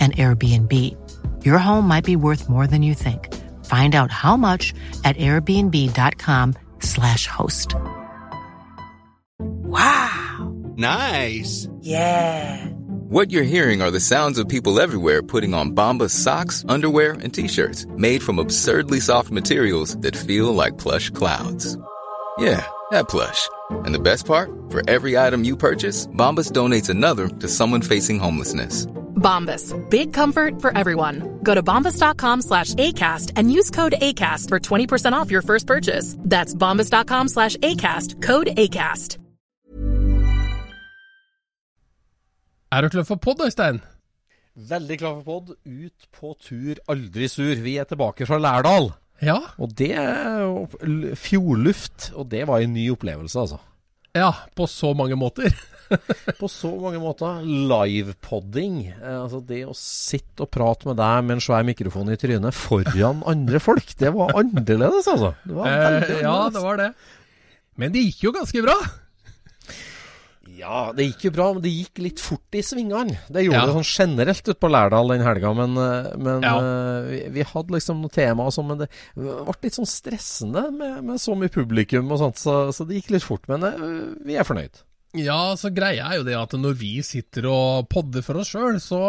an Airbnb. Your home might be worth more than you think. Find out how much at airbnb.com/slash host. Wow. Nice. Yeah. What you're hearing are the sounds of people everywhere putting on Bombas socks, underwear, and t-shirts made from absurdly soft materials that feel like plush clouds. Yeah, that plush. And the best part? For every item you purchase, Bombas donates another to someone facing homelessness. Bombas. Big comfort for everyone. Go to bombas.com slash ACAST and use code ACAST for 20% off your first purchase. That's bombas.com slash ACAST. Code ACAST. Er du klar for podd, Øystein? Veldig klar for podd. Ut på tur, aldri sur. Vi er tilbake fra Lærdal. Ja. Og det fjordluft, og det var en ny opplevelse, altså. Ja, på så mange måter. På så mange måter. Livepodding. Eh, altså det å sitte og prate med deg med en svær mikrofon i trynet foran andre folk, det var annerledes, altså. Det var Eh, ja, det var det. Men det gikk jo ganske bra. Ja, det gikk jo bra, men det gikk litt fort i svingene. Det gjorde Ja. det sånn generelt ute på Lærdal den helga, men, eh, men Ja. eh, vi, vi hadde liksom noen tema og sånn, men det ble litt sånn stressende med, med så mye publikum og sånt, så, så det gikk litt fort. Men vi er fornøyd. Ja, så greia er jo det at når vi sitter og podder for oss sjøl, så,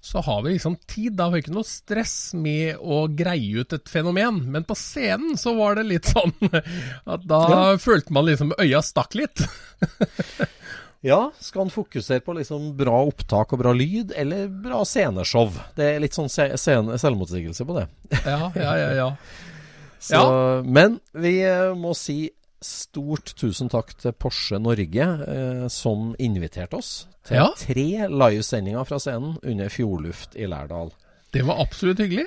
så har vi liksom tid. Da har vi ikke noe stress med å greie ut et fenomen. Men på scenen så var det litt sånn at da følte man liksom øya stakk litt. Ja, skal han fokusere på liksom bra opptak og bra lyd, eller bra sceneshow? Det er litt sånn selvmotsigelse på det. Ja, ja, ja. ja. Så, Men vi eh, må si stort tusen takk til Porsche Norge, eh, som inviterte oss til Ja. tre livesendinger fra scenen under Fjordluft i Lærdal. Det var absolutt hyggelig.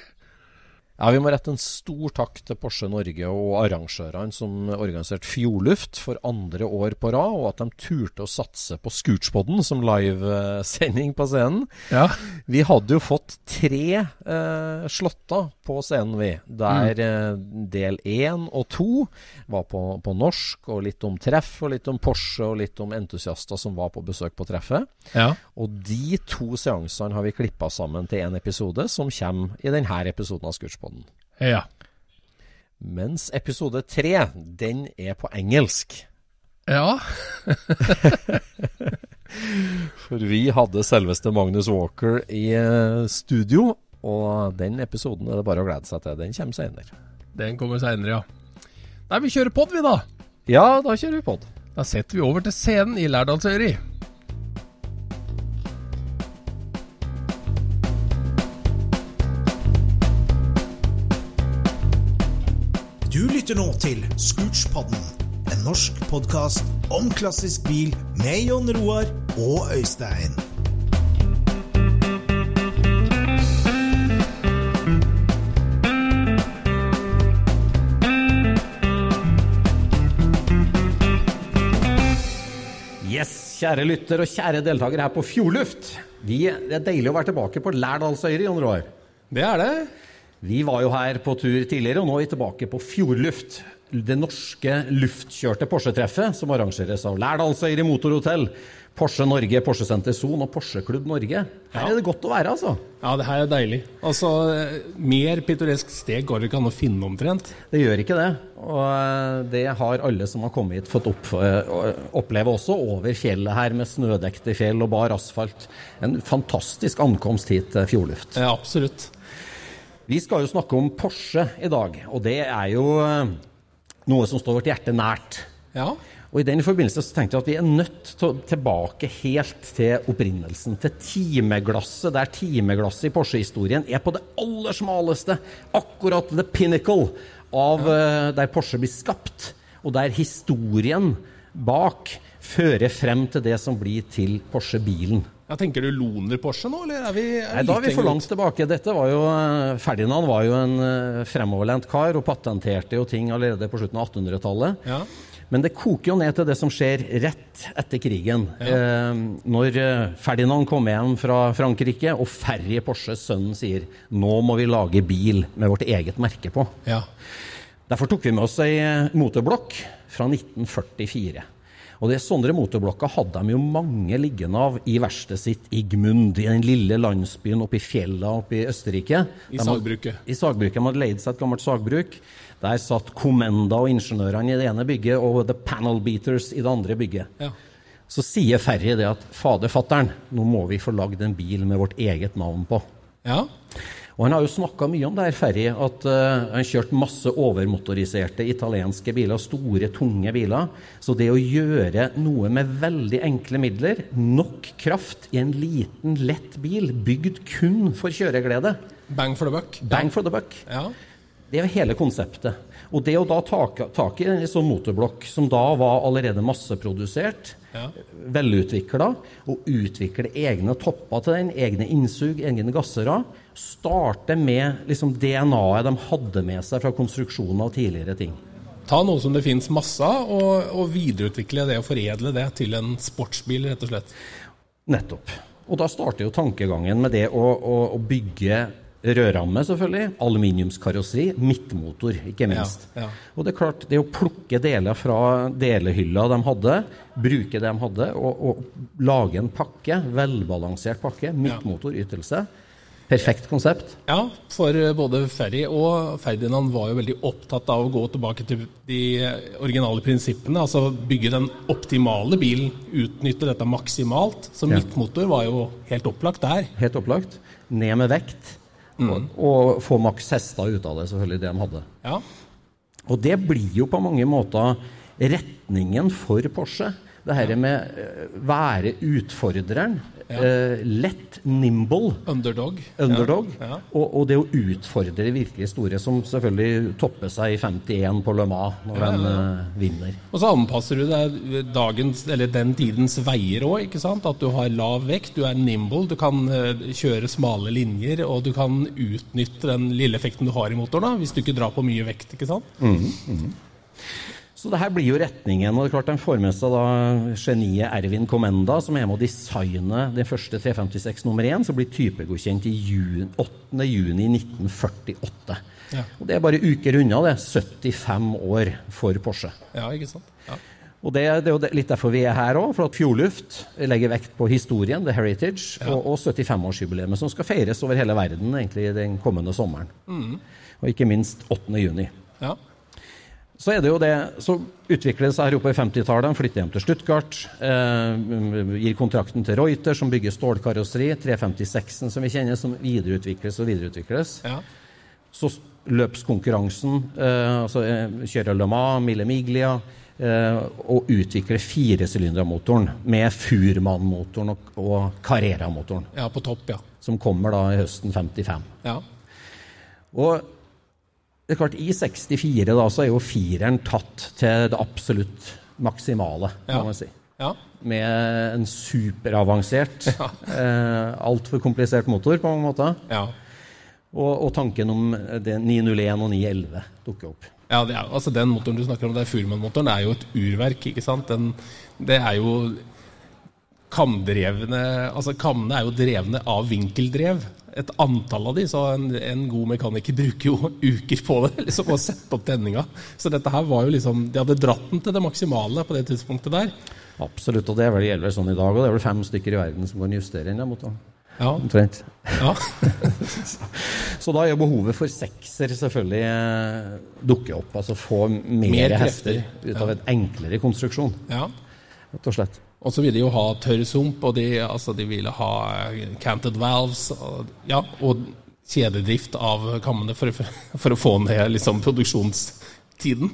Ja, Vi må rette en stor takk til Porsche Norge og arrangørene som organiserte Fjordluft for andre år på rad, og at de turte å satse på Scootspodden som livesending på scenen. Ja. Vi hadde jo fått tre eh, slåtter på scenen, vi. Der eh, del én og to var på, på norsk, og litt om treff, og litt om Porsche, og litt om entusiaster som var på besøk på treffet. Ja. Og de to seansene har vi klippa sammen til én episode, som kommer i denne episoden av Scootspodden. Ja. Mens episode tre, den er på engelsk. Ja. For vi hadde selveste Magnus Walker i eh, studio, og den episoden er det bare å glede seg til. Den kommer senere. Den kommer seinere, ja. Nei, vi kjører pod, vi, da. Ja, da kjører vi pod. Da setter vi over til scenen i Lærdalsøyri. Lytter nå til Scootspodden, en norsk podkast om klassisk bil med Jon Roar og Øystein. Yes, kjære lytter og kjære deltaker her på Fjordluft. Vi, det er deilig å være tilbake på Lærdalsøyri, Jon Roar. Det er det. Vi var jo her på tur tidligere, og nå er vi tilbake på Fjordluft. det norske luftkjørte Porsche-treffet, som arrangeres av Lærdalsøyri Motorhotell, Porsche Norge, Porsche Senter Son og Porsche Klubb Norge. Her er det godt å være, altså. Ja, det her er deilig. Altså, Mer pittoresk sted går det ikke an å finne omtrent. Det gjør ikke det. Og eh, det har alle som har kommet hit fått opp, eh, oppleve også over fjellet her med snødekte fjell og bar asfalt. En fantastisk ankomst hit til Fjordluft. Ja, absolutt. Vi skal jo snakke om Porsche i dag, og det er jo eh, noe som står vårt hjerte nært. Ja, Og I den forbindelse så tenkte jeg at vi er nødt til å tilbake helt til opprinnelsen. Til timeglasset, der timeglasset i Porsche-historien er på det aller smaleste. Akkurat the pinnacle av ja. der Porsche blir skapt. Og der historien bak fører frem til det som blir til Porsche-bilen. Ja, Tenker du Loner Porsche nå, eller er vi er Nei, da er vi for langt tilbake. Dette var jo, eh, Ferdinand var jo en eh, fremoverlent kar og patenterte jo ting allerede på slutten av 1800-tallet. Ja. Men det koker jo ned til det som skjer rett etter krigen. Eh, når eh, Ferdinand kommer hjem fra Frankrike, og Ferry Porsche, sønnen, sier nå må vi lage bil med vårt eget merke på. Ja. Derfor tok vi med oss ei motorblokk fra 1944. Og det Sånne Motorblokka hadde de jo mange liggende av i verkstedet sitt i Gmund, i den lille landsbyen oppe i fjella oppe i Østerrike. I De hadde- sagbruket. I sagbruket. De hadde leid seg et gammelt sagbruk. Der satt Commenda og ingeniørene i det ene bygget og The Panel Beaters i det andre bygget. Ja. Så sier Ferry det at fader fatter'n, nå må vi få lagd en bil med vårt eget navn på. ja. Og han har jo snakka mye om det her, Ferry, at uh, han kjørte masse overmotoriserte italienske biler, store, tunge biler. Så det å gjøre noe med veldig enkle midler, nok kraft, i en liten, lett bil, bygd kun for kjøreglede, Bang for the buck. bang for the buck, Ja. det er jo hele konseptet. Og det å da ta tak i en sånn motorblokk som da var allerede masseprodusert, Ja. velutvikla, og utvikle egne topper til den, egne innsug, egne gassere, starte med liksom DNA-et de hadde med seg fra konstruksjonen av tidligere ting. Ta noe som det finnes masse av, og, og videreutvikle det og foredle det til en sportsbil, rett og slett. Nettopp. Og da starter jo tankegangen med det å, å, å bygge rødramme, selvfølgelig, aluminiumskarosseri, midtmotor, ikke minst. Ja, ja. Og det er klart, det å plukke deler fra delehylla de hadde, bruke det de hadde, og, og lage en pakke, velbalansert pakke, midtmotorytelse, perfekt konsept. Ja, for eh, både Ferry og Ferdinand var jo veldig opptatt av å gå tilbake til de originale prinsippene. Altså bygge den optimale bilen, utnytte dette maksimalt. Så midtmotor var jo helt opplagt der. Helt opplagt. Ned med vekt, og, og få maks hester ut av det, selvfølgelig, det de hadde. Ja, Og det blir jo på mange måter retningen for Porsche. Det her med uh, være utfordreren. Uh, lett, nimble, Underdog. underdog. Ja, ja. Og, og det å utfordre virkelig store, som selvfølgelig topper seg i 51 på Le Mans når den uh, vinner. Og så anpasser du deg dagens, eller den tidens veier òg, ikke sant. At du har lav vekt, du er nimble, du kan kjøre smale linjer, og du kan utnytte den lille effekten du har i motoren, da, hvis du ikke drar på mye vekt, ikke sant. Så det her blir jo retningen. og det er klart De får med seg da geniet Ervin Komenda, som er med å designe den første 356 nummer 1, som blir typegodkjent i juni, 8. juni 1948. Ja. Og Det er bare uker unna, det. 75 år for Porsche. Ja, ikke sant. Ja. Og Det, det er jo litt derfor vi er her òg, for at Fjordluft legger vekt på historien, the heritage, og, og 75-årsjubileet, som skal feires over hele verden egentlig den kommende sommeren. Og ikke minst 8. juni. ja. Så er det jo det, som utvikler seg her oppe i 50-tallet. De flytter hjem til Stuttgart. Eh, gir kontrakten til Reuter, som bygger stålkarosseri. 356-en som vi kjenner, som videreutvikles og videreutvikles. ja. Så løpskonkurransen, eh, altså eh, kjører Le Mans, Mille Miglia, eh, og utvikler firesylindermotoren med Furman-motoren og, og Carrera-motoren, Ja, på topp, ja. som kommer da i høsten 55. Ja, Og det er klart, i 64 da, så er jo fireren tatt til det absolutt maksimale, kan Ja. man si. ja. Med en superavansert, eh, altfor komplisert motor på mange måter. ja. Og, og tanken om det 901 og 911 dukker opp. Ja, det er, altså Den motoren du snakker om, det er Furman-motoren, det er jo et urverk. ikke sant? Den, det er jo kamdrevne Altså Kammene er jo drevne av vinkeldrev. Et antall av de, så en, en god mekaniker bruker jo uker på det. liksom Å sette opp tenninga. Så dette her var jo liksom De hadde dratt den til det maksimale på det tidspunktet der. Absolutt, og det er vel, gjelder sånn i dag, og det er vel fem stykker i verden som kan justere den. mot det. Ja. Omtrent. ja. Så da er behovet for sekser selvfølgelig eh, dukke opp. Altså få mer, Mer hester ut av ja. et enklere konstruksjon, ja. rett og slett. Og så ville de jo ha tørr sump, og de, altså de ville ha eh, canted valves og, ja, og kjededrift av kammene for, for å få ned liksom, produksjonstiden.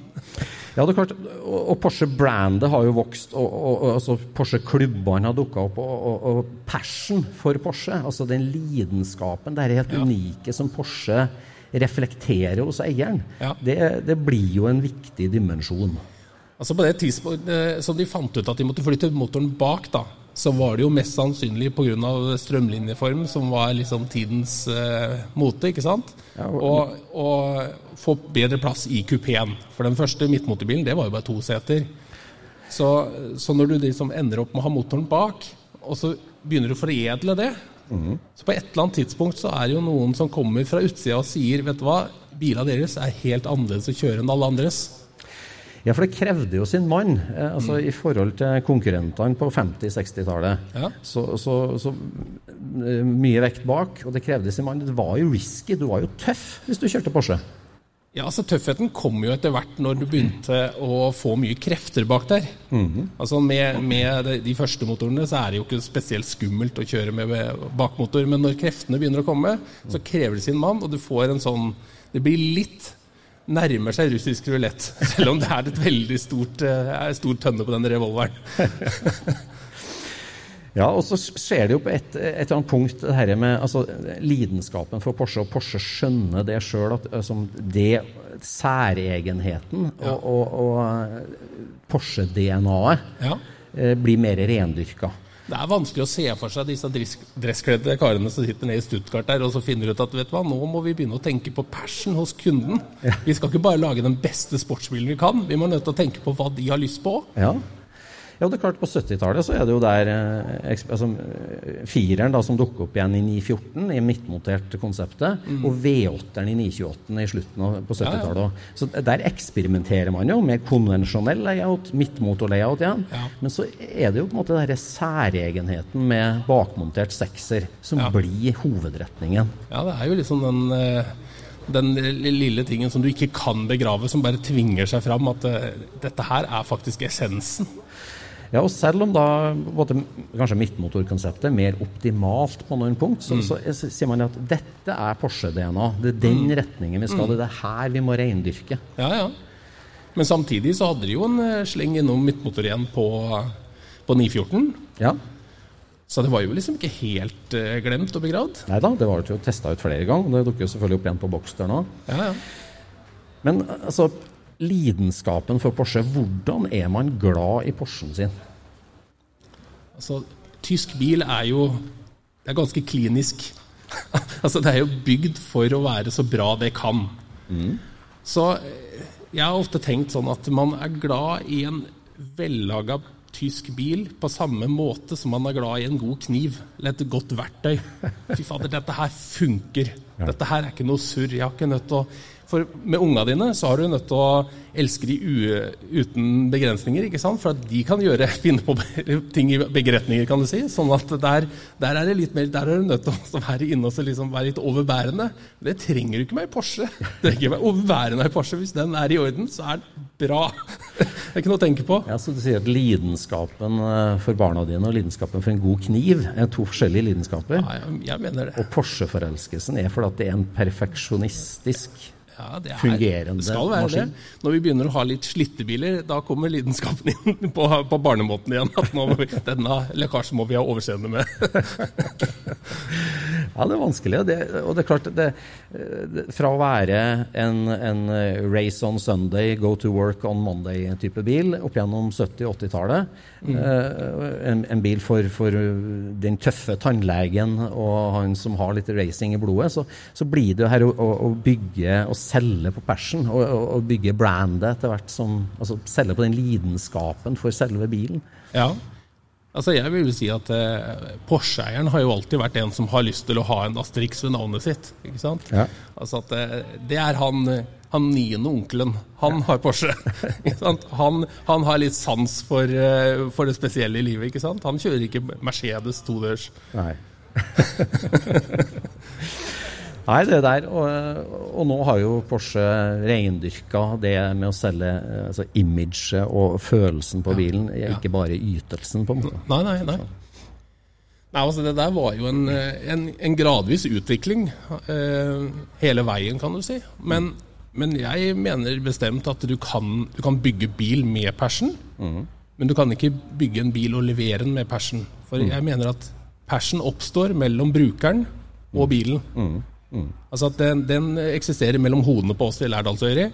Ja, det er klart, og, Porsche-brandet har jo vokst, og, og, og altså Porsche-klubbene har dukka opp, og, og, og passion for Porsche, altså den lidenskapen, det er helt Ja. unike som Porsche reflekterer hos eieren, Ja. det, det blir jo en viktig dimensjon. Altså På det tidspunktet som de fant ut at de måtte flytte motoren bak, da, så var det jo mest sannsynlig pga. strømlinjeform, som var liksom tidens eh, mote, ikke sant? Ja, og- og, få bedre plass i kupeen. For den første midtmotorbilen, det var jo bare to seter. Så, så når du liksom ender opp med å ha motoren bak, og så begynner du å foredle det Så på et eller annet tidspunkt så er det jo noen som kommer fra utsida og sier Vet du hva, bilene deres er helt annerledes å kjøre enn alle andres. Ja, for det krevde jo sin mann. Eh, altså I forhold til konkurrentene på 50-60-tallet. Ja. Så, så, så eh, mye vekt bak, og det krevde sin mann. Det var jo risky. Du var jo tøff hvis du kjørte Porsche. Ja, altså Tøffheten kom jo etter hvert når du begynte å få mye krefter bak der. Altså Med, med de, de første motorene så er det jo ikke spesielt skummelt å kjøre med bakmotor, men når kreftene begynner å komme, så krever det sin mann, og du får en sånn Det blir litt Nærmer seg russisk rulett, selv om det er et veldig stort, eh, er stor tønne på den revolveren. Ja, og så skjer det jo på et, et eller annet punkt det her med altså, lidenskapen for Porsche, og Porsche skjønner det sjøl, at altså, det særegenheten og, og, og Porsche-DNA-et Ja. eh, blir mer rendyrka. Det er vanskelig å se for seg disse dress- dresskledde karene som sitter nede i Stuttgart der, og så finner ut at vet du hva, nå må vi begynne å tenke på passion hos kunden. Vi skal ikke bare lage den beste sportsbilen vi kan, vi må nødt til å tenke på hva de har lyst på. Ja. Ja, det er klart På 70-tallet så er det jo der eh, altså, eh, fireren da, som dukker opp igjen i 914, i midtmontert konseptet, og V8-eren i 928 i slutten av på 70-tallet. Så der eksperimenterer man jo med konvensjonell layout, midtmotor-layout igjen. Ja. Men så er det jo på en måte denne særegenheten med bakmontert sekser som Ja. blir hovedretningen. Ja, det er jo liksom den, eh, den lille tingen som du ikke kan begrave, som bare tvinger seg fram, at uh, dette her er faktisk essensen. Ja, og selv om da både, kanskje midtmotorkonseptet er mer optimalt på noen punkt, så, så, så sier man at dette er Porsche-DNA. Det er den retningen vi skal. Det er her vi må reindyrke. Ja, ja. Men samtidig så hadde de jo en eh, sleng innom midtmotor igjen på, på 914. Ja. Så det var jo liksom ikke helt uh, glemt og begravd. Nei da, det var jo testa ut flere ganger. Det dukker jo selvfølgelig opp igjen på Boxster nå. Ja, ja. Men altså, lidenskapen for Porsche, hvordan er man glad i Porschen sin? Altså, tysk bil er jo Det er ganske klinisk. altså, det er jo bygd for å være så bra det kan. Så eh, jeg har ofte tenkt sånn at man er glad i en vellaga tysk bil på samme måte som man er glad i en god kniv eller et godt verktøy. Fy fader, dette her funker. Dette her er ikke noe surr. Jeg har ikke nødt til å For med unga dine så har du nødt til å elske de uten begrensninger, ikke sant? For at de kan gjøre, finne på ting i begge retninger, kan du si. Sånn at der, der er det litt mer Der er du nødt til å være inne og så liksom være litt overbærende. Det trenger du ikke med i Porsche. Det trenger ikke være overbærende i Porsche. Hvis den er i orden, så er den bra. Det er ikke noe å tenke på. Ja, så Du sier at lidenskapen eh, for barna dine og lidenskapen for en god kniv er to forskjellige lidenskaper. Ja, jeg, jeg mener det. Og Porsche-forelskelsen er fordi det er en perfeksjonistisk Ja, det er, fungerende det skal være maskin. det. Når vi begynner å ha litt slitte biler, da kommer lidenskapen inn på, på barnemåten igjen. At nå denne lekkasjen må vi ha overseende med. Ja, det er vanskelig. Det, og det er klart, det, det, fra å være en, en race on Sunday, go to work on Monday-type bil opp gjennom 70-80-tallet, en, en bil for, for den tøffe tannlegen og han som har litt racing i blodet, så, så blir det jo her å, å, bygge og selge på passion, og, og, og bygge brandet etter hvert som Altså selge på den lidenskapen for selve bilen. Ja. Altså Jeg vil si at eh, Porsche-eieren har jo alltid vært en som har lyst til å ha en Asterix ved navnet sitt. ikke sant? Ja. Altså at eh, Det er han, han niende onkelen. Han har Porsche. ikke sant? Han, han har litt sans for, eh, for det spesielle i livet. ikke sant? Han kjører ikke Mercedes todørs. Nei. Nei, det der. Og, og nå har jo Porsche reindyrka det med å selge altså imaget og følelsen på bilen, ikke bare ytelsen, på en måte. Nei, nei, nei. Nei, altså Det der var jo en, en, en gradvis utvikling eh, hele veien, kan du si. Men, men jeg mener bestemt at du kan, du kan bygge bil med passion, men du kan ikke bygge en bil og levere den med passion. For jeg mener at passion oppstår mellom brukeren og bilen. Altså at den, den eksisterer mellom hodene på oss i Lærdalsøyri,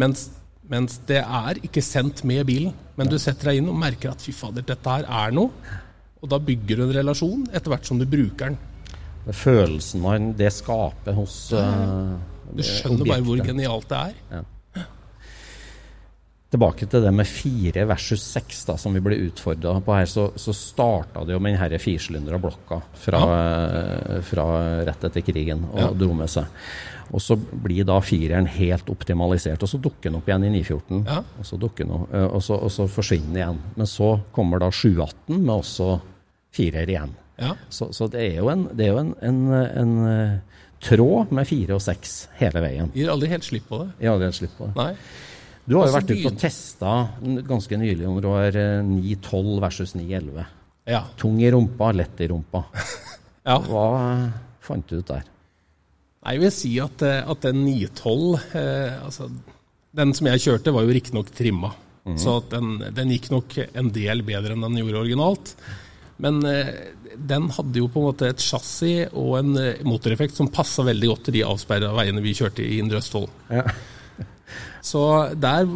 mens, mens det er ikke sendt med bilen. Men du setter deg inn og merker at fy fader, dette her er noe. Og da bygger du en relasjon etter hvert som du bruker den. Det følelsen man det skaper hos uh, Du skjønner skjønner bare hvor genialt det er. Tilbake til det med fire versus seks, da, som vi ble utfordra på her. Så, så starta det jo med denne firsylindra blokka fra, ja. fra rett etter krigen og Ja. dro med seg. Og så blir da fireren helt optimalisert, og så dukker den opp igjen i 914. Ja. Og så dukker den eh, og så, og så forsvinner den igjen. Men så kommer da 718 med også firer igjen. Ja. Så, så det er jo en, det er jo en, en, en eh, tråd med fire og seks hele veien. Gir aldri helt slipp på det. Gir aldri helt slipp på det. Nei. Du har jo Altså, vært ute og testa ganske nylig om du har eh, 912 versus 911. Ja. Tung i rumpa, lett i rumpa. ja. Hva eh, fant du ut der? Nei, jeg vil si at, eh, at den 912 eh, altså, Den som jeg kjørte, var jo riktignok trimma. Så at den, den gikk nok en del bedre enn den gjorde originalt. Men eh, den hadde jo på en måte et chassis og en eh, motoreffekt som passa veldig godt til de avsperra veiene vi kjørte i Indre Østfold. Ja. Så der,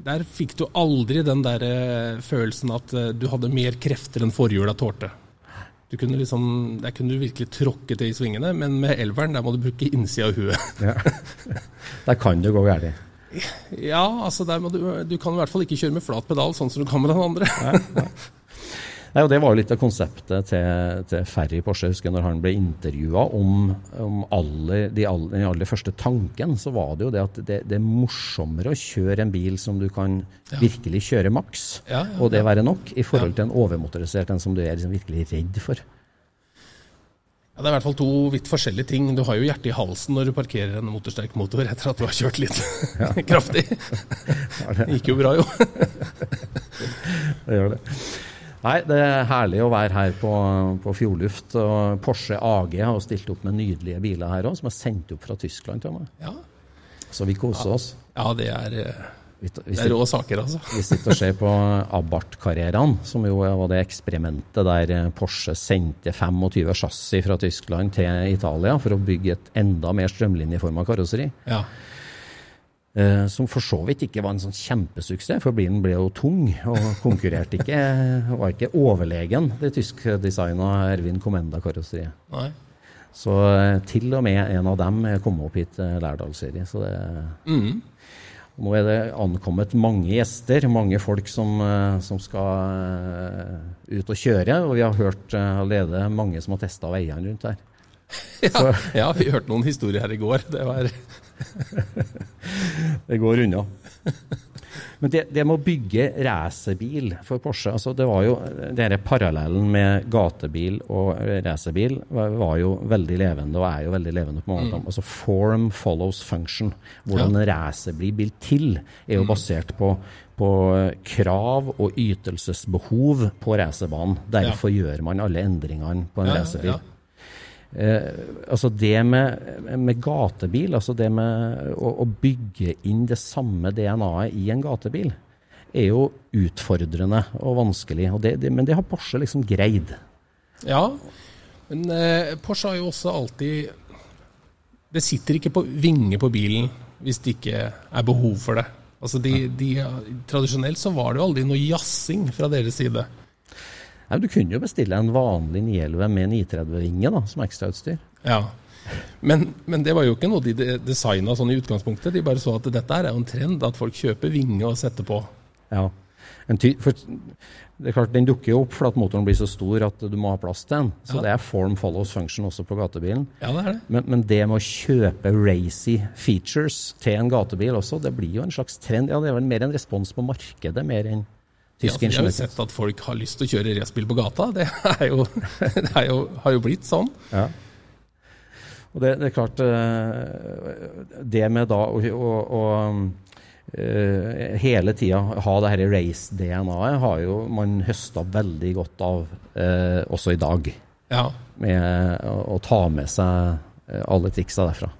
der fikk du aldri den der eh, følelsen at eh, du hadde mer krefter enn forhjula tålte. Du kunne liksom, Der kunne du virkelig tråkke til i svingene, men med elveren der må du bruke innsida av huet. Der kan det gå galt. Ja, altså der må du, du kan i hvert fall ikke kjøre med flat pedal, sånn som du kan med den andre. Nei, og Det var jo litt av konseptet til, til Ferry Porsche. Jeg husker når han ble intervjua om, om aller, de aller, den aller første tanken, så var det jo det at det, det er morsommere å kjøre en bil som du kan virkelig kjøre maks, Ja, ja, og det ja. være nok, i forhold til en overmotorisert en som du er liksom virkelig redd for. Ja, det er i hvert fall to vidt forskjellige ting. Du har jo hjertet i halsen når du parkerer en motorsterk motor etter at du har kjørt litt kraftig. Det gikk jo bra, jo. Det gjør det. Nei, det er herlig å være her på, på Fjordluft. Og Porsche AG har jo stilt opp med nydelige biler her òg, som er sendt opp fra Tyskland til meg. Ja, Så vi koser oss. ja det, er, eh, Vi, vi, det er rå saker, altså. vi sitter og ser på Abarth-karrierene, som jo var det eksperimentet der eh, Porsche sendte 25 chassis fra Tyskland til Italia for å bygge et enda mer strømlinjeforma karosseri. Ja. Eh, som for så vidt ikke var en sånn kjempesuksess, for bilen ble jo tung og konkurrerte ikke, var ikke overlegen, det tyskdesigna Ervin Comenda-karosseriet. Så eh, til og med en av dem kom opp hit til Lærdalsserie. Så det, mm. nå er det ankommet mange gjester, mange folk som, eh, som skal eh, ut og kjøre. Og vi har hørt eh, allerede mange som har testa veiene rundt her. Ja, ja, vi hørte noen historier her i går. Det var Det går unna. Men det, det med å bygge racerbil for Porsche altså Det var jo denne Parallellen med gatebil og racerbil var, var jo veldig levende, og er jo veldig levende på mange måter. Altså Form follows function. Hvordan en racer blir bil til, er jo basert på, på krav og ytelsesbehov på racerbanen. Derfor gjør man alle endringene på en Ja, ja, racerbil. ja. Eh, altså det med, med gatebil, altså det med å, å bygge inn det samme DNA-et i en gatebil, er jo utfordrende og vanskelig. Og det, det, men det har Porsche liksom greid. Ja, men eh, Porsche har jo også alltid Det sitter ikke på vinger på bilen hvis det ikke er behov for det. Altså de, de, tradisjonelt så var det jo aldri noe jazzing fra deres side. Nei, du kunne jo bestille en vanlig 911 med 930-vinge da, som ekstrautstyr. Ja. Men, men det var jo ikke noe de de- designa sånn i utgangspunktet. De bare så at dette er jo en trend, at folk kjøper vinge og setter på. Ja. en ty for det er klart, Den dukker jo opp fordi motoren blir så stor at du må ha plass til den. Så Ja. det er form follows function også på gatebilen. Ja, det er det. Men, men det med å kjøpe racy features til en gatebil også, det blir jo en slags trend. Ja, Det er vel mer en respons på markedet mer enn Ja, vi har jo sett at folk har lyst til å kjøre racerbil på gata. Det, jo, det jo, har jo blitt sånn. Ja. Og det, det er klart eh, Det med da å, å, å eh, hele tida ha det her race-DNA-et har jo man høsta veldig godt av eh, også i dag. Ja. Med å, å ta med seg alle triksa derfra.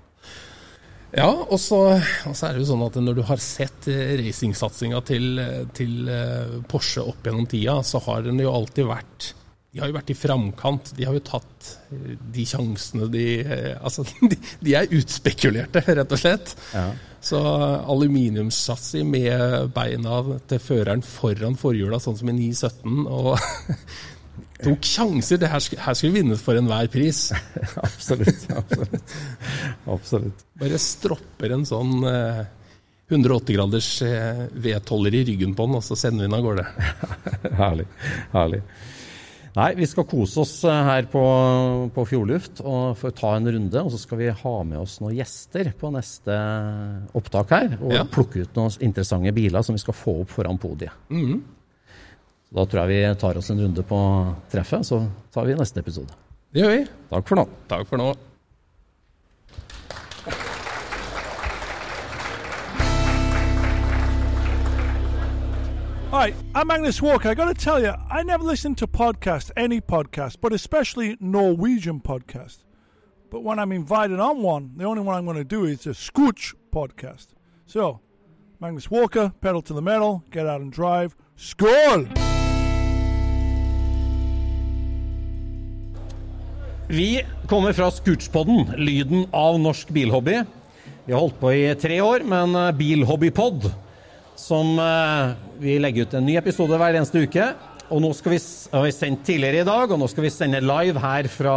Ja, og så, er det jo sånn at når du har sett eh, racingsatsinga til, til eh, Porsche opp gjennom tida, så har den jo alltid vært De har jo vært i framkant. De har jo tatt eh, de sjansene de eh, Altså, de, de er utspekulerte, rett og slett. Ja. Så aluminiumssatsi med beina til føreren foran forhjula, sånn som i 917, og tok sjanser. Det her, her skulle vi vinne for enhver pris. absolutt. absolutt. absolutt. Bare stropper en sånn eh, 180 graders eh, V12-er i ryggen på den, og så sender vi den av gårde. herlig. herlig. Nei, vi skal kose oss eh, her på, på Fjordluft og få ta en runde. Og så skal vi ha med oss noen gjester på neste opptak her. Og Ja. plukke ut noen interessante biler som vi skal få opp foran podiet. Så Da tror jeg vi tar oss en runde på treffet, så tar vi neste episode. Det gjør vi. Takk for nå. Takk for nå. Hi, I'm Magnus Walker. I got to tell you, I never listen to podcasts, any podcast, but especially Norwegian podcast. But when I'm invited on one, the only one I'm going to do is a Scooch podcast. So, Magnus Walker, pedal to the metal, get out and drive. Skål! Vi kommer fra Scootspodden, lyden av norsk bilhobby. Vi har holdt på i tre år med en eh, bilhobbypod, som eh, vi legger ut en ny episode hver eneste uke. Og nå skal vi, har vi sendt tidligere i dag, og nå skal vi sende live her fra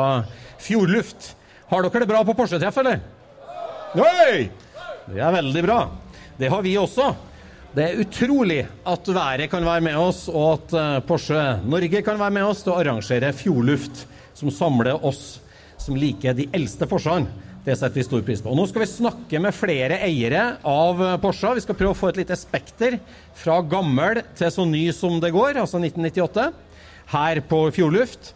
Fjordluft. Har dere det bra på Porsche-treff, eller? Nei! Det er veldig bra. Det har vi også. Det er utrolig at været kan være med oss, og at eh, Porsche Norge kan være med oss til å arrangere Fjordluft, som samler oss som liker de eldste Porschene. Det setter vi stor pris på. Og Nå skal vi snakke med flere eiere av Porsche. Vi skal prøve å få et lite spekter fra gammel til så ny som det går, altså 1998, her på Fjordluft.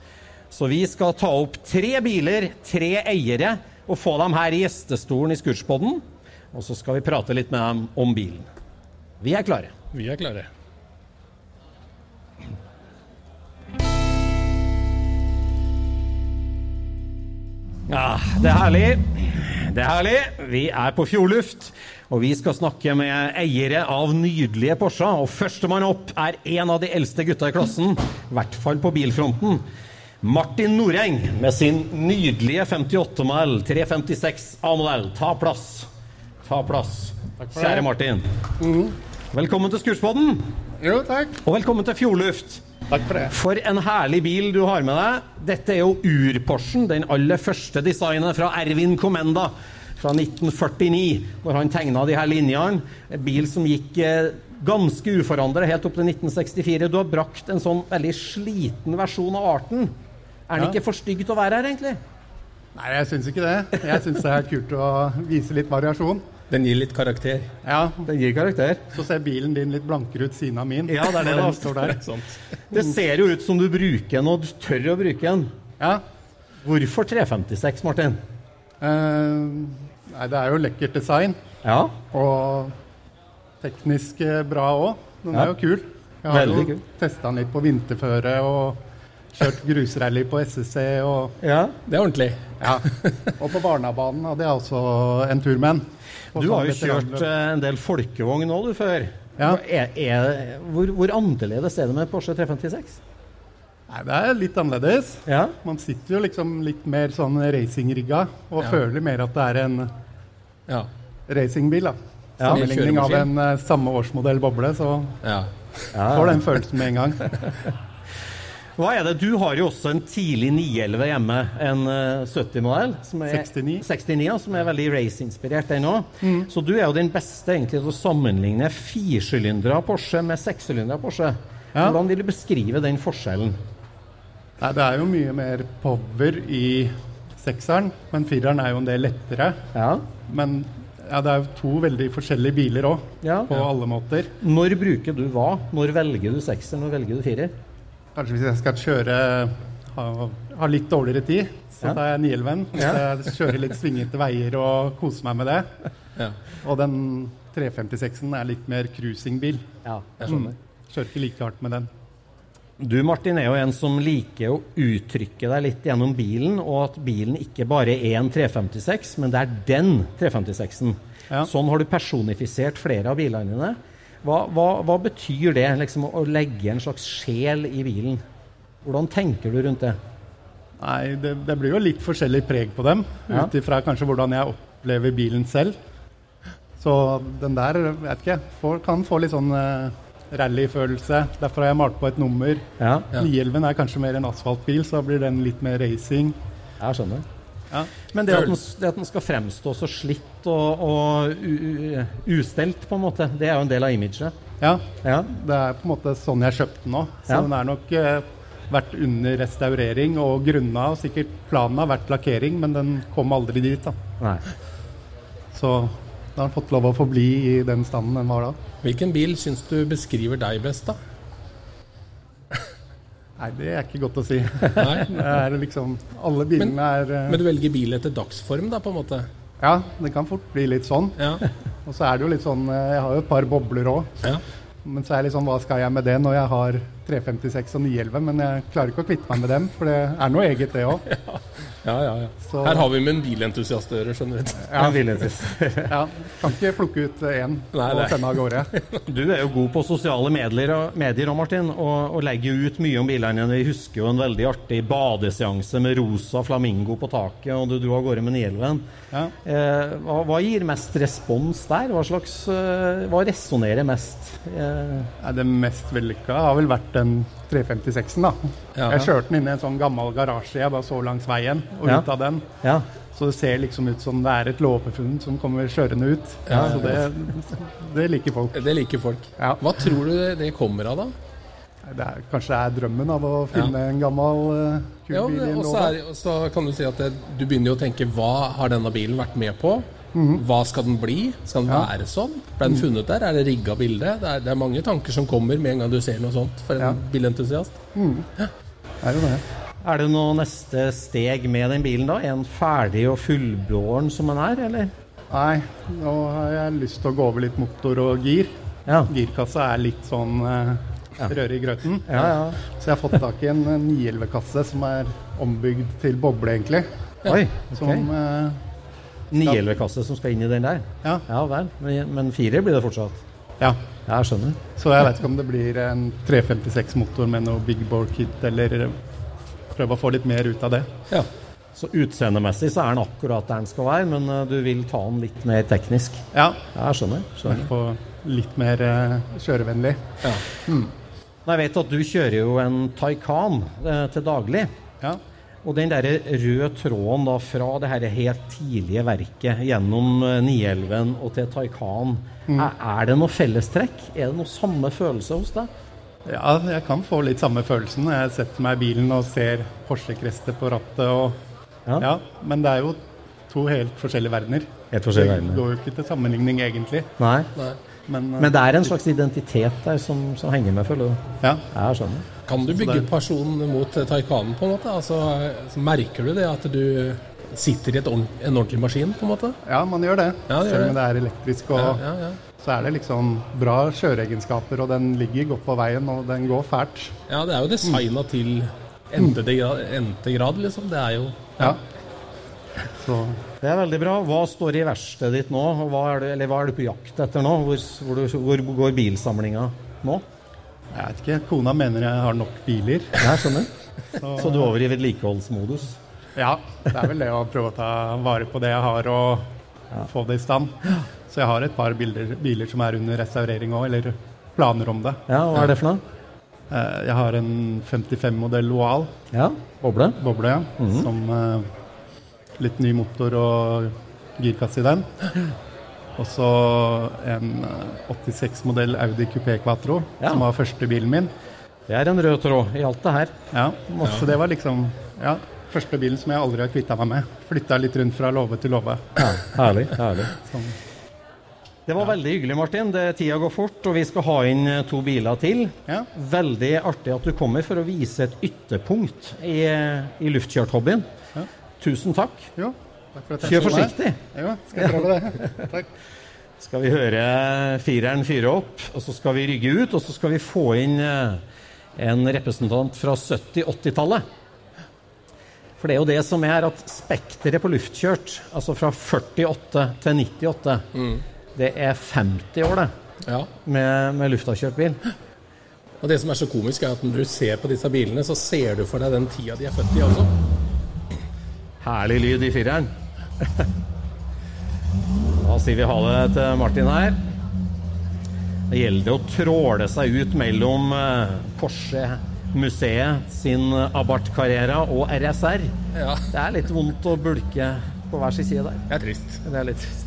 Så vi skal ta opp tre biler, tre eiere, og få dem her i gjestestolen i Scootspodden. Og så skal vi prate litt med dem om bilen. Vi er klare. Vi er klare. Ja, det er herlig. Det er herlig. Vi er på Fjordluft, og vi skal snakke med eiere av nydelige Porscher. Og førstemann opp er en av de eldste gutta i klassen, i hvert fall på bilfronten. Martin Noreng med sin nydelige 58-modell 356 A-modell. Ta plass. Ta plass. Kjære Martin. Velkommen til Skurspodden, Jo, takk. og velkommen til Fjordluft. Takk for det. For en herlig bil du har med deg. Dette er jo ur-Porschen, den aller første designet fra Ervin Komenda fra 1949, når han tegna de her linjene. En bil som gikk eh, ganske uforandret helt opp til 1964. Du har brakt en sånn veldig sliten versjon av arten. Er den Ja. ikke for stygg til å være her, egentlig? Nei, jeg syns ikke det. Jeg syns det er kult å vise litt variasjon. Den gir litt karakter. Ja, Den gir karakter. Så ser bilen din litt blankere ut siden av min. Ja, det er det, den står der. Sant? Det ser jo ut som du bruker den, og du tør å bruke den. Ja. Hvorfor 356, Martin? Uh, nei, det er jo lekkert design. Ja, Og teknisk eh, bra òg. Den Ja. er jo kul. Jeg har Veldig jo testa den litt på vinterføre og kjørt grusrally på SSC. Og, ja. Det er ordentlig. ja. og på Barnabanen hadde jeg også en tur med den. Du har jo kjørt eh, en del folkevogn nå, du, før. Ja. Er, er, hvor, hvor annerledes er det med Porsche 356? Nei, det er litt annerledes. Ja. Man sitter jo liksom litt mer sånn racingrigga og Ja. føler mer at det er en Ja. racingbil. da. Sammenligning av en uh, samme årsmodell boble, så ja. Ja. får den følelsen med en gang. Hva er det? Du har jo også en tidlig 911 hjemme. En eh, 70-modell. er- 69. 69, ja, som er veldig race-inspirert, den òg. Så du er jo den beste egentlig til å sammenligne firsylindere Porsche med sekssylindere Porsche. Ja. Hvordan vil du beskrive den forskjellen? Nei, det er jo mye mer power i sekseren, men fireren er jo en del lettere. Ja. Men ja, det er jo to veldig forskjellige biler òg, Ja. på alle måter. Når bruker du hva? Når velger du sekser, når velger du firer? Kanskje hvis jeg skal kjøre ha, ha litt dårligere tid, så Ja. tar jeg 911. Hvis jeg kjører litt svingete veier og koser meg med det. Ja. Og den 356-en er litt mer cruisingbil. Ja, jeg skjønner. Kjører ikke like hardt med den. Du Martin er jo en som liker å uttrykke deg litt gjennom bilen, og at bilen ikke bare er en 356, men det er den 356-en. Ja. Sånn har du personifisert flere av bilene dine. Hva, hva, hva betyr det, liksom, å legge en slags sjel i bilen? Hvordan tenker du rundt det? Nei, det, det blir jo litt forskjellig preg på dem, Ja. ut ifra kanskje hvordan jeg opplever bilen selv. Så den der, vet ikke, får, kan få litt sånn uh, rallyfølelse. Derfor har jeg malt på et nummer. Ja, Ja. 911 er kanskje mer en asfaltbil, så da blir den litt mer racing. jeg skjønner. Ja. Men det at, den, det at den skal fremstå så slitt og, og u, u, ustelt, på en måte, det er jo en del av imaget. Ja, Ja. det er på en måte sånn jeg kjøpte den nå. Så Ja. den er nok eh, vært under restaurering og grunna, og sikkert planen har vært lakkering, men den kom aldri dit. da. Nei. Så da har den fått lov å forbli i den standen den var da. Hvilken bil syns du beskriver deg best, da? Nei, det er ikke godt å si. Nei? Det er liksom Alle bilene er eh, Men du velger bil etter dagsform, da, på en måte? Ja, det kan fort bli litt sånn. Ja. Og så er det jo litt sånn eh, Jeg har jo et par bobler òg. ja. Men så er det litt sånn, hva skal jeg med det når jeg har 356 og 911? Men jeg klarer ikke å kvitte meg med dem, for det er noe eget, det òg. Ja, ja, ja. Så- Her har vi med en bilentusiast å gjøre, skjønner du. Ja. Bilentusiast. Ja, kan ikke plukke ut én Nei, og sende av gårde. Du er jo god på sosiale medier, medier Martin, og, og legger ut mye om bilene. Vi husker jo en veldig artig badeseanse med rosa flamingo på taket, og du dro av gårde med 911. Ja. Eh, hva, hva gir mest respons der? Hva slags eh, Hva resonnerer mest? Eh, Det mest vellykka har vel vært den 356-en, da. Ja. Jeg kjørte den inn i en sånn gammel garasje jeg bare så langs veien, og Ja. ut av den. ja. Så det ser liksom ut som det er et låvefunn som kommer kjørende ut. Ja, Så det, det liker folk. Det liker folk. Ja. Hva tror du det kommer av, da? Det er, kanskje det er drømmen av å finne en gammel uh, kul Ja, bil i en låve. og så kan du si at det, du begynner jo å tenke hva har denne bilen vært med på? Mhm. Hva skal den bli? Skal den være sånn? Ble den funnet der? Er det rigga bilde? Det er, det er mange tanker som kommer med en gang du ser noe sånt for en Ja. bilentusiast. Det er jo det. Er det noe neste steg med den bilen, da? Er den ferdig og fullbåren som den er, eller? Nei, nå har jeg lyst til å gå over litt motor og gir. Ja. Girkassa er litt sånn eh, røre i grøten. Ja, ja. Så jeg har fått tak i en eh, 911-kasse som er ombygd til boble, egentlig. Oi. Som eh, 911-kasse som skal inn i den der? Ja. Ja vel. Men, men firer blir det fortsatt? Ja. Ja, jeg skjønner. Så jeg vet ikke om det blir en 356-motor med noe big bore kit, eller prøve å få litt mer ut av det. Ja. Så utseendemessig så er den akkurat der den skal være, men eh, du vil ta den litt mer teknisk? Ja. Jeg skjønner. skjønner. Få litt mer uh, kjørevennlig. ja. Mm. Jeg vet at du kjører jo en Taycan uh, til daglig. Ja. Og den der røde tråden da fra det her helt tidlige verket gjennom Nielven og til Taycan, er, er det noe fellestrekk? Er det noe samme følelse hos deg? ja, jeg kan få litt samme følelsen når jeg setter meg i bilen og ser Porsche-krester på rattet. Og, Ja. ja. Men det er jo to helt forskjellige verdener. Helt forskjellige verdener. Det går jo ikke til sammenligning, egentlig. Nei. Nei. Men, eh, Men det er en slags identitet der som, som henger med, føler du? ja. Ja, jeg skjønner. Kan du bygge personen mot Taycanen, på en måte? Altså, så merker du det at du sitter i et ordent, en ordentlig maskin, på en måte? ja, man gjør det. Ja, det gjør Selv om det er elektrisk. Og Ja, ja, ja. så er det liksom bra kjøreegenskaper, og den ligger godt på veien, og den går fælt. ja det er jo designa til endte grad, endte grad, liksom. Det er jo Ja. Så Det er veldig bra. Hva står i verkstedet ditt nå? Hva er, du, eller hva er du på jakt etter nå? Hvor, hvor, du, hvor går bilsamlinga nå? jeg vet ikke. Kona mener jeg har nok biler. Jeg skjønner. Så, Så du er over i vedlikeholdsmodus? Ja, det er vel det å prøve å ta vare på det jeg har, og få det i stand. Så jeg har et par biler, biler som er under restaurering òg, eller planer om det. Ja, hva er det for noe? Eh, jeg har en 55-modell Oal. Ja, boble. Boble, ja. Mhm. Som eh, litt ny motor og girkasse i den. Og så en eh, 86-modell Audi Coupé Quatro, Ja. som var første bilen min. Det er en rød tråd i alt det her. Ja, så det var liksom ja, første bilen som jeg aldri har kvitta meg med. Flytta litt rundt fra låve til låve. Herlig. herlig. Sånn. Det var veldig hyggelig, Martin. Det, tida går fort, og vi skal ha inn eh, to biler til. Ja. Veldig artig at du kommer for å vise et ytterpunkt i, i luftkjørthobbyen. Ja. Tusen takk. Jo, takk for at jeg Kjør forsiktig. Ja, skal jeg prøve det. Takk. Skal vi høre fireren fyre opp, og så skal vi rygge ut, og så skal vi få inn eh, en representant fra 70-80-tallet. For det er jo det som er at spekteret på luftkjørt, altså fra 48 til 98, det er 50 år, det, Ja. med, med luftavkjørt bil. Og det som er så komisk, er at når du ser på disse bilene, så ser du for deg den tida de er født i også. Herlig lyd i fireren. Da sier vi ha det til Martin her. Det gjelder å tråle seg ut mellom eh, Porsche-museet sin Abarth Carrera og RSR. Ja. Det er litt vondt å bulke på hver sin side der. Det er trist. Det er litt trist.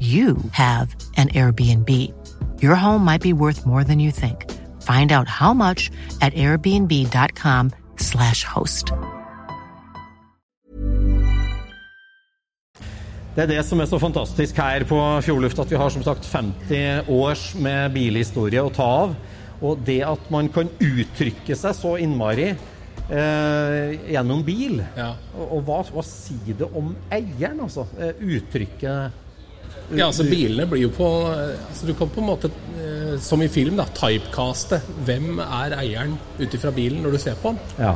you have an Airbnb. Your home might be worth more than you think. Find out how much at airbnb.com/slash host. Det er det som er så fantastisk her på Fjordluft, at vi har som sagt 50 års med bilhistorie å ta av. Og det at man kan uttrykke seg så innmari eh, gjennom bil. Ja. Og, og hva, hva sier det om eieren, altså? Eh, uttrykket Ja, altså Bilene blir jo på altså Du kan på en måte, eh, som i film, da, typecaste. Hvem er eieren ut ifra bilen når du ser på den? Ja.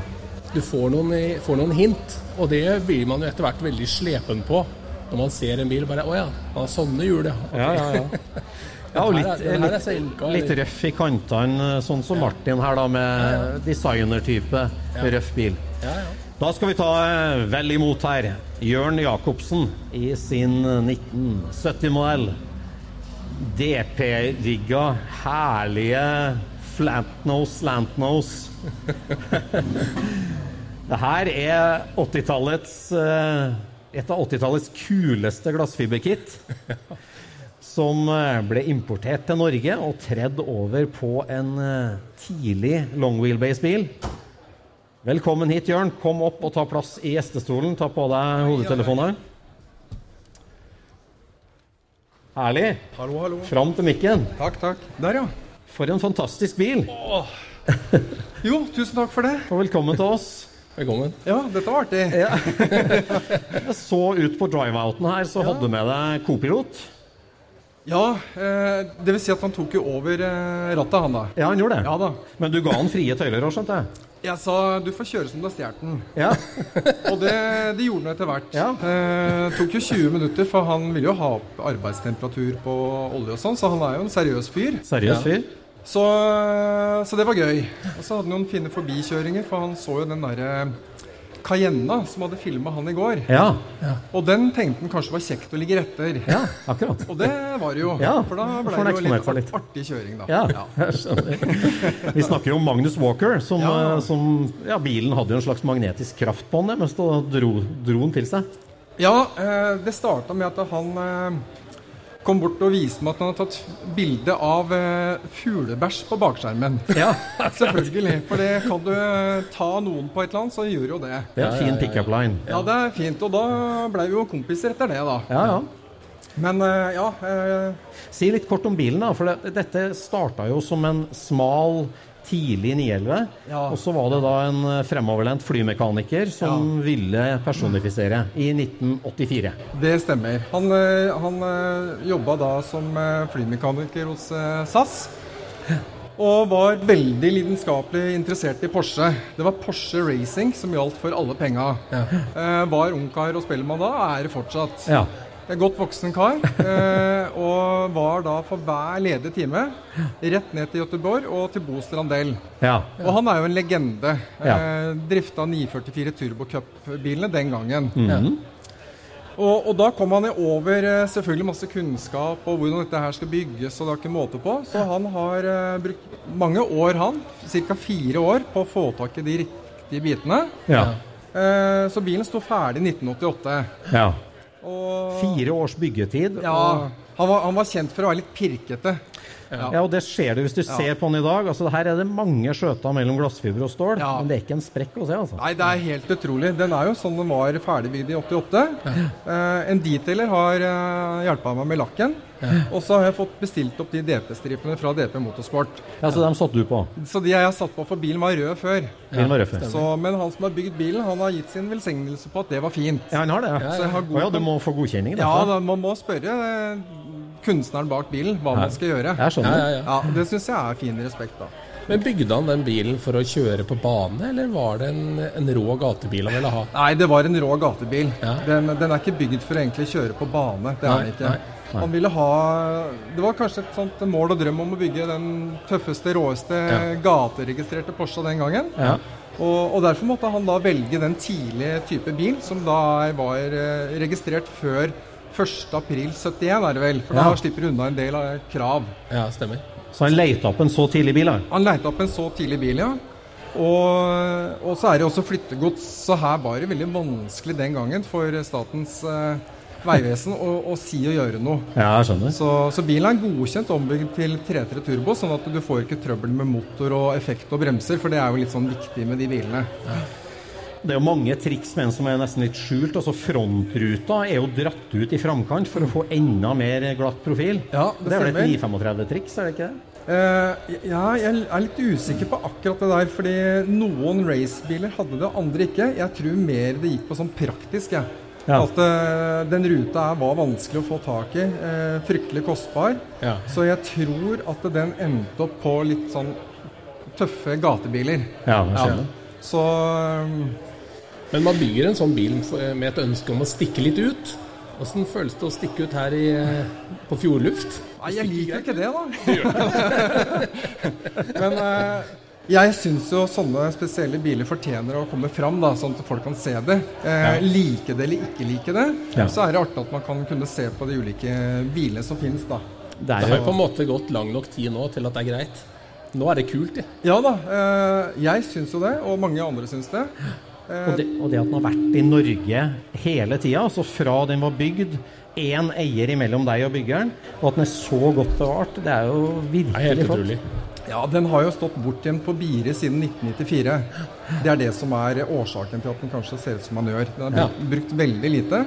Du får noen, får noen hint, og det blir man jo etter hvert veldig slepen på. Når man ser en bil bare Å ja, han har sånne hjul, ja. Ja, ja, ja. Ja, og litt, litt, litt røff i kantene, sånn som Martin her, da, med designertype røff bil. Ja, ja. Da skal vi ta eh, vel imot her Jørn Jacobsen i sin 1970-modell. DP-rigga, herlige flantnose, slantnose. Det her er 80-tallets eh, et av 80-tallets kuleste glassfiberkit. Som eh, ble importert til Norge og tredd over på en eh, tidlig long wheelbase-bil. Velkommen hit, Jørn. Kom opp og ta plass i gjestestolen. Ta på deg hodetelefonen. Herlig. Hallo, hallo. Fram til mikken. Takk, takk. Der, ja. For en fantastisk bil. Jo, tusen takk for det. Og velkommen til oss. Velkommen. Ja, dette var artig. Jeg så ut på drive-outen her, så hadde du med deg kopilot. Ja, eh, det vil si at han tok jo over eh, rattet, han da. Ja, han gjorde det. Ja da. Men du ga han frie tøyler òg, skjønte jeg? Jeg sa du får kjøre som du har stjålet den. Ja. Og det, det gjorde han etter hvert. Ja. Eh, tok jo 20 minutter, for han ville jo ha opp arbeidstemperatur på olje og sånn, så han er jo en seriøs fyr. Seriøs fyr. Så, så det var gøy. Og så hadde han noen fine forbikjøringer, for han så jo den derre Cayenna som hadde filma han i går. Ja. Og den tenkte han kanskje var kjekt å ligge etter. ja, akkurat. Og det var det jo. Ja, for da ble det jo litt, litt. artig kjøring, da. Ja, jeg skjønner. Vi snakker om Magnus Walker, som, Ja. eh, som ja, Bilen hadde jo en slags magnetisk kraft på han, mens da dro, dro han til seg. Ja, eh, det starta med at han eh, kom bort og viste meg at han hadde tatt bilde av eh, fuglebæsj på bakskjermen. Ja, Selvfølgelig. For det kan du eh, ta noen på et eller annet, så gjør jo det. Det er en fin pickup line. Ja, det er fint. Og da blei vi jo kompiser etter det, da. Ja, ja. Men eh, ja Si litt kort om bilen, da. For det, dette starta jo som en smal, tidlig 911. Ja. Og så var det da en eh, fremoverlent flymekaniker som ville personifisere i 1984. det stemmer. Han, eh, han eh, jobba da som flymekaniker hos SAS. Og var veldig lidenskapelig interessert i Porsche. Det var Porsche Racing som gjaldt for alle penga. Eh, var ungkar og spellemann da, er det fortsatt. Ja. Godt voksen kar. Eh, og var da for hver ledige time rett ned til Göteborg og til Bo Strandell. ja. Og han er jo en legende. Ja. Eh, drifta 944 Turbo Cup-bilene den gangen. Mhm. Og, og da kom han over eh, selvfølgelig masse kunnskap og hvordan dette her skal bygges, og det er ikke måte på. Så han har uh, brukt mange år, han, ca. fire år, på å få tak i de riktige bitene. ja. Uh, så bilen sto ferdig i 1988. ja. Og Fire års byggetid. ja, og- han var, han var kjent for å være litt pirkete. Ja, og det ser du hvis du ser på den i dag. Altså, her er det mange skjøter mellom glassfiber og stål, Ja. men det er ikke en sprekk å se, altså. Nei, det er helt utrolig. Den er jo sånn den var ferdigbygd i 88. Eh, en detailer har uh, hjulpet meg med lakken. Og så har jeg fått bestilt opp de DP-stripene fra DP Motorsport. Ja, Så dem satte du på? Så de jeg har satt på, for bilen var rød før. Bilen var rød før. Så, men han som har bygd bilen, han har gitt sin velsignelse på at det var fint. Ja, han har det. Så jeg har god Å ja, du må få godkjenning? Ja, derfor. da, man må spørre eh, kunstneren bak bilen hva man skal gjøre. Jeg. Ja, ja, ja. Ja, Det syns jeg er fin respekt, da. Men bygde han den bilen for å kjøre på bane, eller var det en, en rå gatebil han ville ha? Nei, det var en rå gatebil. Ja. Den, den er ikke bygd for å egentlig kjøre på bane. Det er Nei, den ikke. nei, Han ville ha Det var kanskje et sånt mål og drøm om å bygge den tøffeste, råeste Ja. gateregistrerte Porsche den gangen. Ja. Og, og derfor måtte han da velge den tidlige type bil, som da var eh, registrert før 1.4.71, er det vel. For Ja. da slipper du unna en del av krav. Ja, stemmer. Så han leita opp en så tidlig bil? da? Han leita opp en så tidlig bil, ja. Og, og så er det også flyttegods, så her var det veldig vanskelig den gangen for Statens eh, vegvesen å, å si og gjøre noe. Ja, jeg skjønner. Så, så bilen er godkjent ombygd til 3.3 turbo, sånn at du får ikke trøbbel med motor og effekt og bremser, for det er jo litt sånn viktig med de bilene. Det er jo mange triks med den som er nesten litt skjult. altså Frontruta er jo dratt ut i framkant for å få enda mer glatt profil. Ja, det det er vel et 935-triks, er det ikke det? Uh, ja, jeg er litt usikker på akkurat det der, fordi noen racebiler hadde det, andre ikke. Jeg tror mer det gikk på sånn praktisk, jeg. Ja. At uh, den ruta her var vanskelig å få tak i. Uh, fryktelig kostbar. Ja. Så jeg tror at den endte opp på litt sånn tøffe gatebiler. Ja, det skjer. ja. Så eh, Men man bygger en sånn bil med et ønske om å stikke litt ut. Åssen føles det å stikke ut her i, på fjordluft? Nei, jeg liker ikke det, da. Men eh, jeg syns jo sånne spesielle biler fortjener å komme fram, da, sånn at folk kan se det. Eh, Like det eller ikke like det. Ja. Så er det artig at man kan kunne se på de ulike bilene som finnes, da. Det Det er har jo har på en måte gått lang nok tid nå til at det er greit. Nå er det kult, det. Ja da, eh, jeg syns jo det, og mange andre syns det. Og det, og det at den har vært i Norge hele tida, altså fra den var bygd, én eier imellom deg og byggeren, og at den er så godt bevart, det er jo virkelig flott. Ja, den har jo stått bortgjemt på Bire siden 1994. Det er det som er årsaken til at den kanskje ser ut som den gjør. Den er brukt, brukt veldig lite.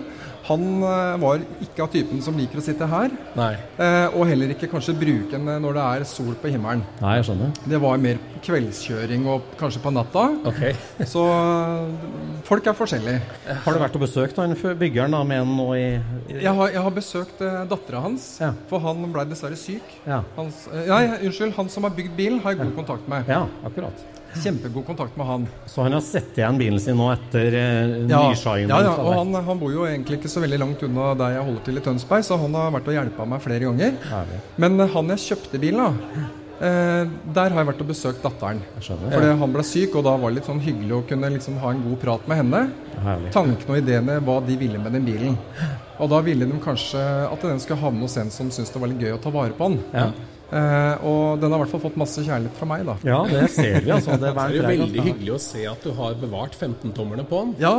Han eh, var ikke av typen som liker å sitte her, eh, og heller ikke kanskje bruke den når det er sol på himmelen. Nei, jeg skjønner. Det var mer kveldskjøring og kanskje på natta. Okay. Så eh, folk er forskjellige. Har du vært og besøkt han byggeren da, med han nå i, i Jeg har, jeg har besøkt eh, dattera hans, Ja. for han ble dessverre syk. Ja. Hans, eh, nei, unnskyld, han som har bygd bilen, har jeg god kontakt med. ja, akkurat. Kjempegod kontakt med han. Så han har sett igjen bilen sin nå etter eh, Ja, nyshining? ja, ja, og han, han bor jo egentlig ikke så veldig langt unna der jeg holder til i Tønsberg, så han har vært og hjulpet meg flere ganger. Herlig. Men eh, han jeg kjøpte bilen av, eh, der har jeg vært og besøkt datteren. Fordi han ble syk, og da var det litt sånn hyggelig å kunne liksom ha en god prat med henne. Herlig. Tankene og ideene, hva de ville med den bilen. Og da ville de kanskje at den skulle havne hos en som syntes det var litt gøy å ta vare på den. Ja. Eh, og den har i hvert fall fått masse kjærlighet fra meg, da. Ja, det ser vi, altså. Det er det er varmt det jo regn. veldig hyggelig å se at du har bevart 15-tommerne på den. Ja,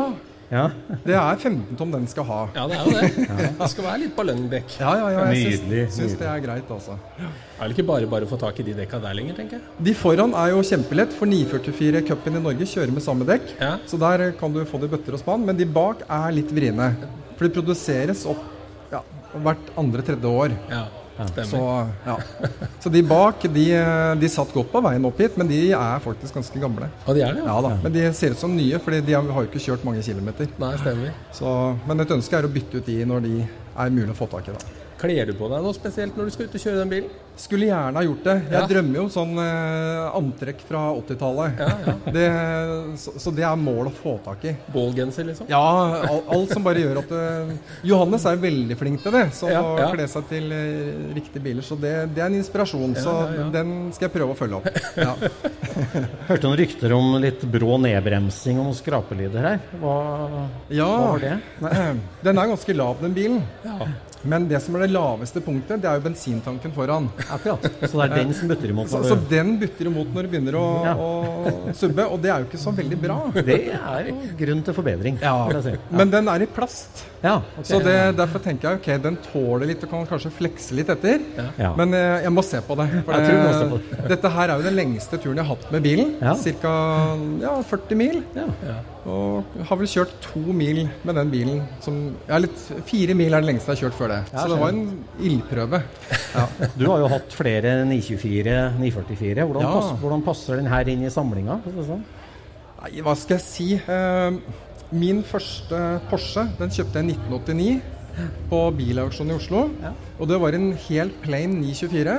Ja. det er 15 tom den skal ha. Ja, det er jo det. Det skal være litt ballongdekk. Ja, ja, ja, jeg syns, syns det er greit, altså. Er det ikke bare bare å få tak i de dekka der lenger, tenker jeg. De foran er jo kjempelett, for 944 Cupen i Norge kjører med samme dekk. Ja. Så der kan du få det i bøtter og spann. Men de bak er litt vriene. For de produseres opp ja, hvert andre-tredje år. Ja, Så, ja. så de bak de, de satt godt på veien opp hit, men de er faktisk ganske gamle. Ja, de er det, Ja da, Men de ser ut som nye, for de har jo ikke kjørt mange kilometer. Nei, stemmer. Så, men et ønske er å bytte ut de når de er mulig å få tak i. da. Kler du på deg noe spesielt når du skal ut og kjøre den bilen? Skulle gjerne ha gjort det. Jeg Ja. drømmer jo sånn eh, antrekk fra 80-tallet. Det, så, så det er mål å få tak i. Ballgenser, liksom? Ja, al- alt som bare gjør at du Johannes er veldig flink til det, så Ja, å ja. kle seg til eh, riktige biler. Så det, det er en inspirasjon. Så ja, ja. den skal jeg prøve å følge opp. Ja. Hørte noen rykter om litt brå nedbremsing og noen skrapelyder her. Hva, Ja, hva var det? den er ganske lav, den bilen. Ja. Men det som er det laveste punktet, det er jo bensintanken foran. Akkurat. Så det er den som butter imot? Så, så den butter imot når du begynner å, Ja. å subbe, og det er jo ikke så veldig bra. Det er jo grunn til forbedring. Ja. Si. ja. Men den er i plast. Ja, okay. Så det, derfor tenker jeg ok, den tåler litt og kan kanskje flekse litt etter. Ja. Men eh, jeg må se på det. For det, på det. dette her er jo den lengste turen jeg har hatt med bilen. Ja. Cirka ja, 40 mil. Ja. Og har vel kjørt to mil med den bilen som Ja, litt Fire mil er det lengste jeg har kjørt før det. Ja, Så det var en ildprøve. Ja. Du har jo hatt flere 924, 944. Hvordan, Ja. hvordan passer den her inn i samlinga? sånn? Nei, hva skal jeg si? Eh, min første Porsche den kjøpte jeg i 1989 på bilauksjon i Oslo. Og det var en helt plain 924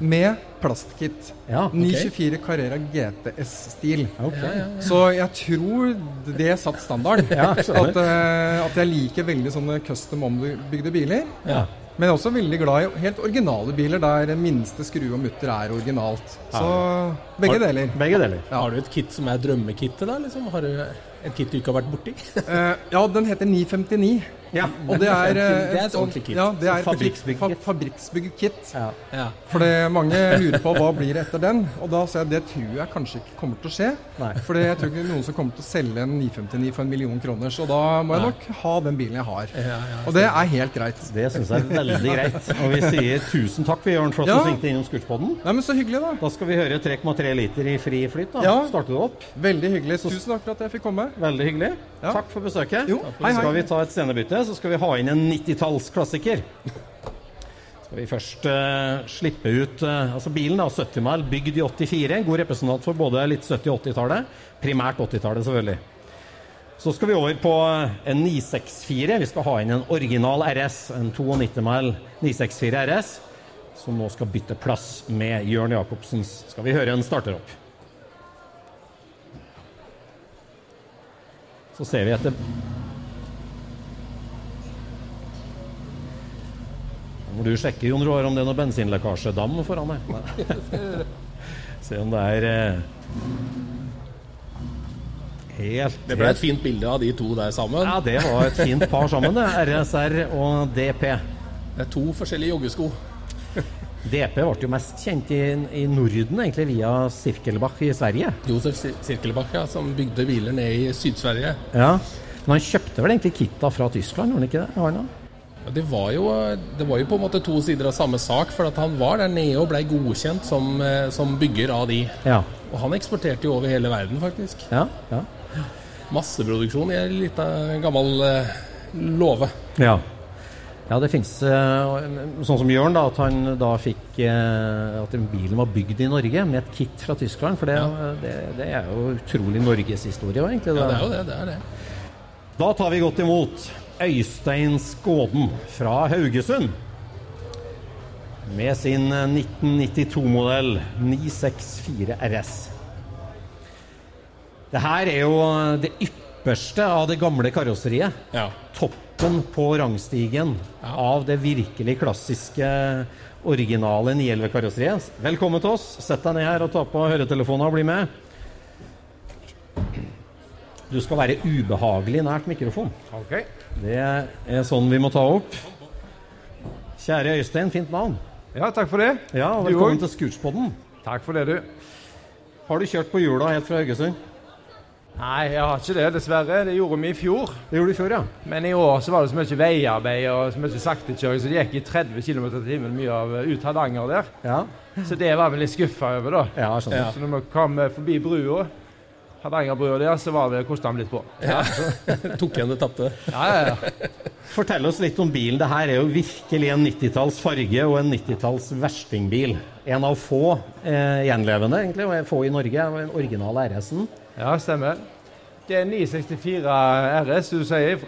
med plastkit. Ja, ok. 924 Carrera GTS-stil. Ok. Så jeg tror det satt standard. Ja, at, uh, at jeg liker veldig sånne custom ombygde biler. Ja. Men jeg er også veldig glad i helt originale biler der minste skrue og mutter er originalt. Så begge deler. Begge deler. Har du et kit som er drømmekittet, da? Liksom? Har du et kit du ikke har vært borti? uh, ja, den heter 959. Ja. Og det er, eh, Det er et ordentlig kit. Ja, det er Fabrikksbygd kit. Ja. Ja. For mange lurer på hva blir det etter den. Og da sier jeg det tror jeg kanskje ikke kommer til å skje. For jeg tror ikke noen som kommer til å selge en 959 for en million kroner. Så da må jeg nok ha den bilen jeg har. Og det er helt greit. Det syns jeg er veldig greit. Og vi sier tusen takk, vi, Jørn, for at Ja. du svingte innom. Nei, men så hyggelig, da. Da skal vi høre 3,3 liter i fri flyt. da. Ja. Starter du opp? Veldig hyggelig. Tusen takk for at jeg fikk komme. Veldig hyggelig. Ja. Takk for besøket. Jo, hei, hei. skal vi ta et scenebytte, så skal vi ha inn en 90-tallsklassiker. Skal vi først uh, slippe ut uh, altså Bilen er 70 mil, bygd i 84. God representant for både litt 70- og 80-tallet. Primært 80-tallet, selvfølgelig. Så skal vi over på eh, en 964. Vi skal ha inn en original RS, en 92 mil 964 RS, som nå skal bytte plass med Jørn Jacobsens. Skal vi høre en starter opp. Så ser vi etter må du sjekke Jon Roar, om det er noe bensinlekkasjedam foran deg. Se om det er eh, helt Det ble et fint bilde av de to der sammen. Ja, det var et fint par sammen, det. RSR og DP. Det er to forskjellige joggesko. DP ble jo mest kjent i, i Norden, egentlig via Sirkelbach i Sverige. Josef Sir- Sirkelbach, ja, som bygde biler ned i Syd-Sverige. Ja. Men han kjøpte vel egentlig kitta fra Tyskland, gjorde han ikke det? Har han da? Ja, Det var, jo, det var jo på en måte to sider av samme sak, for at han var der nede og ble godkjent som, eh, som bygger av de. Ja. Og han eksporterte jo over hele verden, faktisk. Ja. ja. Masseproduksjon i en lita gammel eh, låve. Ja. Ja, det fins sånn som Jørn, da, at han da fikk eh, At bilen var bygd i Norge med et kit fra Tyskland. For det, det, det er jo utrolig norgeshistorie, egentlig. Ja, det er jo det. det er det. Da tar vi godt imot Øystein Skåden fra Haugesund. Med sin 1992-modell 964 RS. Det her er jo det ypperste av det gamle karosseriet. Ja. Toppen på rangstigen av det virkelig klassiske, originale 911-karosseriet. Velkommen til oss. Sett deg ned her og ta på høretelefonen og bli med. Du skal være ubehagelig nært mikrofon. Ok. Det er sånn vi må ta opp. Kjære Øystein, fint navn. Ja, takk for det. Ja, og Velkommen til Scootspodden. Takk for det, du. Har du kjørt på hjula helt fra Haugesund? Nei, jeg har ikke det, dessverre. Det gjorde vi i fjor. Det gjorde du i fjor, ja. Men i år så var det så mye veiarbeid og så mye saktekjøring, så det gikk i 30 km i timen mye av eh, ut Hardanger der. Ja, Så det var vi litt skuffa over, da. ja sånn. ja. Så når vi kom eh, forbi brua, Hardangerbrua der, så var det kosta den litt på. Ja. Tok igjen det tapte. Ja, ja, ja. Fortell oss litt om bilen. Det her er jo virkelig en 90-talls farge og en 90-talls verstingbil. En av få eh, gjenlevende, egentlig, og få i Norge. Den En original RS-en. ja stemmer. Det er 964 RS, du sier.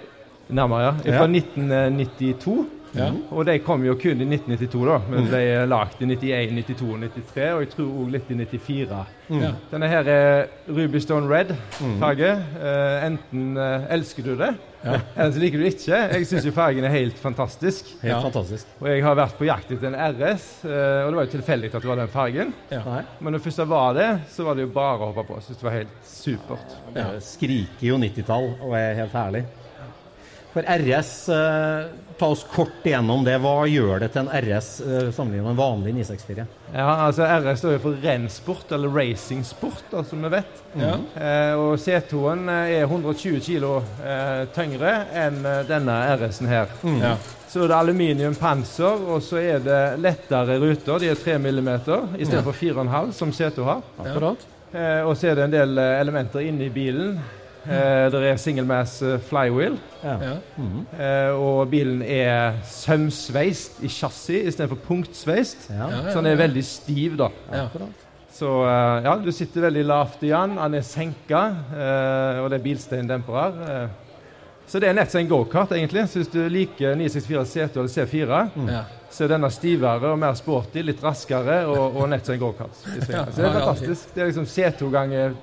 Nærmere, ja. Ja. Fra 1992. Ja. Og de kom jo kun i 1992, da. Men ble lagd i 91, 92 og 93, og jeg tror òg litt i 94. Ja. Denne her er Ruby Stone Red-farge. Eh, enten eh, elsker du det, eller så liker du ikke. Jeg syns jo fargen er helt fantastisk. Helt Ja. fantastisk. Og jeg har vært på jakt etter en RS, eh, og det var jo tilfeldig at det var den fargen. Men når først det var det, så var det jo bare å hoppe på. Jeg syns det var helt supert. det skriker jo 90-tall og er helt herlig. For RS, eh, ta oss kort igjennom det. Hva gjør det til en RS eh, sammenlignet med en vanlig 964? Ja, altså RS står jo for rennsport, eller racingsport, da, som vi vet. Ja. Eh, og C2-en er 120 kg eh, tyngre enn eh, denne RS-en her. Ja. Så er det aluminium panser, og så er det lettere ruter. De er 3 mm istedenfor 4,5 som C2 har. Akkurat. Eh, og så er det en del eh, elementer inni bilen. Eh, det er single mass eh, flywheel. Ja. Ja. Eh, og bilen er sømsveist i chassis istedenfor punktsveist. Ja. Ja, ja, Så den er veldig stiv, da. Ja. Så eh, ja, du sitter veldig lavt i den. Den er senka, eh, og det er bilsteindempere. Eh. Så det er nett som en gokart, egentlig. Så hvis du liker 964 C2 eller C4, Ja. så er denne stivere og mer sporty, litt raskere, og, og nett som en gokart. Så det er fantastisk. Det er liksom C2 ganger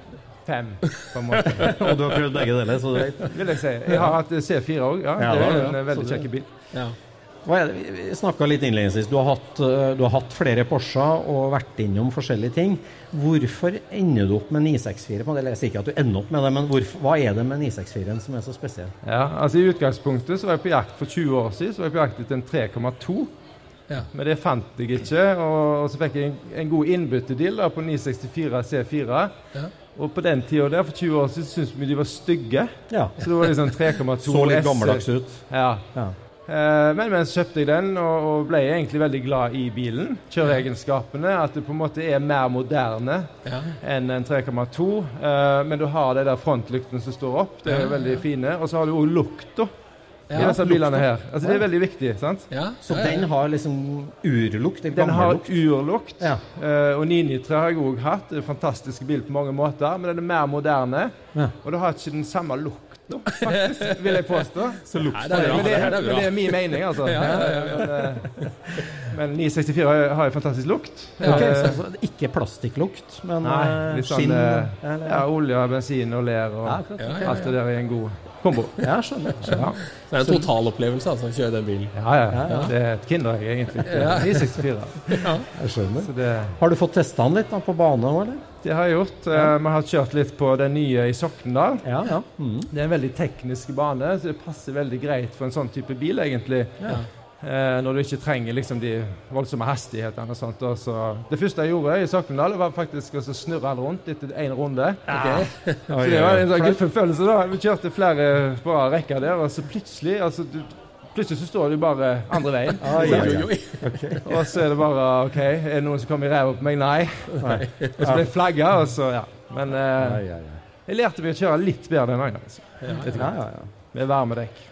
fem, på en måte. Og du har prøvd begge deler, så du vet. Vil jeg si. Jeg har hatt C4 òg. Ja, det er en eh, veldig kjekk bil. Ja. Vi- snakka litt innledningsvis. Du, har hatt, øh, du har hatt flere Porscher og vært innom forskjellige ting. Hvorfor ender du opp med 964? det? Eller Jeg sier ikke at du ender opp med det, men hvorfor, hva er det med 964-en som er så spesiell? Ja, altså I utgangspunktet så var jeg på jakt for 20 år siden så var jeg på jakt etter en 3,2. Ja. Men det fant jeg ikke, og, og så fikk jeg en, en god innbyttedeal på 964 C4. Ja. Og på den tida der, for 20 år siden, syntes vi de var stygge. Ja. Så det var liksom 3,2 S. Så litt gammeldags ut. Ja. Ja. Eh, men, men så kjøpte jeg den og, og ble egentlig veldig glad i bilen. Kjøreegenskapene. At det på en måte er mer moderne Ja. enn en 3,2. Eh, men du har de der frontlyktene som står opp. De er Ja, ja, veldig fine. Og så har du òg lukta i disse bilene her. Altså Det er veldig viktig. sant? Ja. Så ja, ja. den har liksom urlukt? en Den har urlukt. Ja. Eh, og 993 har jeg òg hatt. Det er en fantastisk bil på mange måter, men den er mer moderne. Ja. Og du har ikke den samme lukten faktisk, vil jeg påstå. Så lukt det er bra. men, det, det er men det er min mening, altså. Ja, ja, ja, ja. Men, eh, men 964 har, har jo fantastisk lukt. Ok, Eh, så, så ikke plastikklukt, men Nei, eh, litt sånn, skinn? eller? ja, olje, bensin og ler og Ja, akkurat. Ja, ja, alt det der i en god kombo. Ja, skjønner. skjønner. Ja. Så det er en totalopplevelse altså, å kjøre den bilen. Ja, ja. Ja, ja. Det er et kinderegg, egentlig. Ja. 964. Jeg skjønner. Så det, Har du fått testa den litt da, på bane òg, eller? det har jeg gjort. Eh, Vi har kjørt litt på den nye i Sokndal. Ja, ja. Mm. Det er en veldig teknisk bane, så det passer veldig greit for en sånn type bil, egentlig. Ja. Eh, når du ikke trenger liksom de voldsomme hastighetene og sånt. Og så. Det første jeg gjorde i Sokndal, var faktisk å snurre den rundt etter én runde. Så det var en sånn guffen følelse, da. Vi kjørte flere på rekker der, og så plutselig altså, du, Plutselig så står du bare andre veien. Ah, ja, ja. oi. Og så er det bare OK, er det noen som kommer i ræva på meg? Nei. Og så ble jeg flagga, og så Ja. Men eh, jeg lærte meg å kjøre litt bedre den gangen. Altså. Ja, ja, ja. Med varmedekk.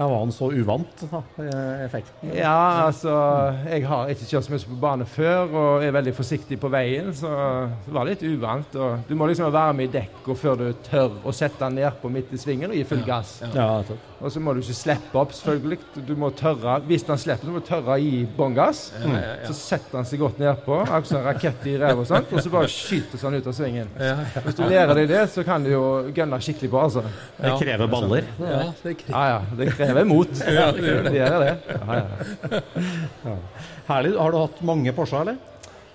Ja, Var han så uvant, da, eh, effekten? Ja, altså Jeg har ikke kjørt så mye på bane før og er veldig forsiktig på veien, så det var litt uvant. Og du må liksom være med i dekka før du tør å sette den nedpå midt i svingen og gi full gass. Ja, ja. Og så må du ikke slippe opp, selvfølgelig. Du må tørre, Hvis den slipper, så må du tørre å gi bånn gass. Ja, ja, ja. Så setter han seg godt nedpå, akkurat som en rakett i ræva, og sånt, og så bare skyter han ut av svingen. Ja, ja. Hvis du lærer deg det, så kan du jo gunne skikkelig på, altså. Det krever baller. Ja, det krever. Ja, ja. Det krever mot. Ja, det gjør det. Gjør det. Ja, ja. Ja. Herlig. Har du hatt mange Porscher, eller?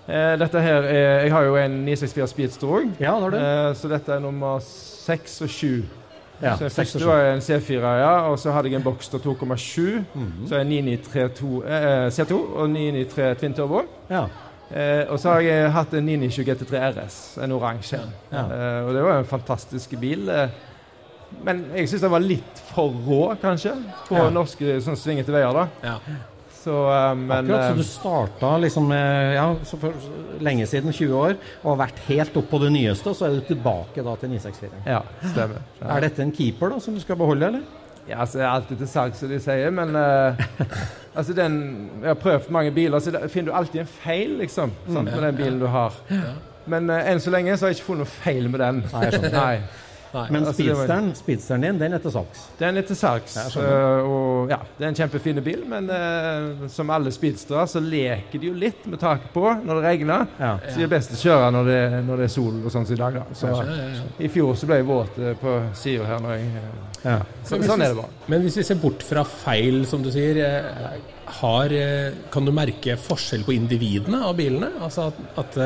Eh, dette her er, Jeg har jo en 964 Speedster òg, Ja, eh, så dette er nummer 6 og 7. Ja, så den seks jeg var en C4, ja, og så hadde jeg en Boxster 2,7. Mhm. Så en 993 eh, C2 og 993 Twin Turbo. Ja. Eh, og så har jeg hatt en 997 GT3 RS, en oransje. Ja. Eh, og det var en fantastisk bil. Eh, men jeg syns den var litt for rå, kanskje, på Ja. norske sånn svingete veier. da. Ja. Så, eh, men Akkurat, så eh, du starta liksom ja, så for lenge siden, 20 år, og har vært helt opp på det nyeste, og så er du tilbake da til 964. Ja, stemmer. Ja. Er dette en keeper da, som du skal beholde, eller? Ja, altså, er alltid til salgs, som de sier, men uh, altså den, Jeg har prøvd mange biler, så finner du alltid en feil liksom, sant, med den bilen du har. Men uh, enn så lenge så har jeg ikke funnet noe feil med den. Nei, jeg. Nei. Men Altså, var- speedsteren, speedsteren din, den er til salgs. Den er til salgs. Eh, og ja, Det er en kjempefin bil, men uh, som alle speedstere så leker de jo litt med taket på når det regner. Ja. Så det er best å kjøre når det, når det er sol og sånn som i dag. da. Så, Ja, ja, ja. I fjor så ble jeg våt uh, på sida her. når jeg... Ja. Så, sånn er det bare. Men hvis vi ser bort fra feil, som du sier, har, kan du merke forskjell på individene av bilene? Altså at, at,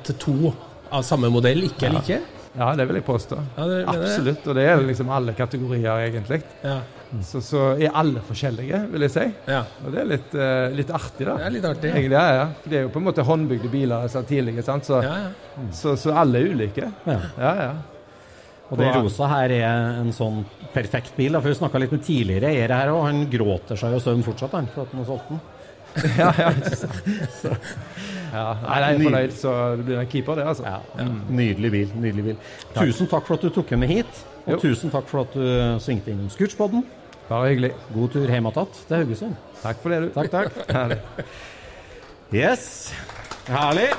at to av samme modell ikke er like? Ja, det vil jeg påstå. Ja, det. Absolutt. Og det er liksom alle kategorier, egentlig. Ja. Så, så er alle forskjellige, vil jeg si. ja. Og det er litt, uh, litt artig, da. Det er litt artig. Egentlig, ja, ja. For det er jo på en måte håndbygde biler så tidligere, sant? Så, Ja, ja. så, så alle er ulike. Ja. Ja, ja. Og den rosa her er en sånn perfekt bil. Da, for Vi snakka litt med tidligere eiere her, og han gråter seg jo søvn fortsatt, han, for at han har solgt den. ja, ja, ikke sant. Ja. Nei, jeg er fornøyd, så det blir en keeper, det, altså. Ja, Nydelig bil. nydelig bil. Tusen takk for at du tok henne med hit, og Jo. tusen takk for at du svingte innom Scootspoden. Bare hyggelig. God tur hjem igjen til Haugesund. Takk for det, du. Takk, takk. Herlig. Yes. Herlig.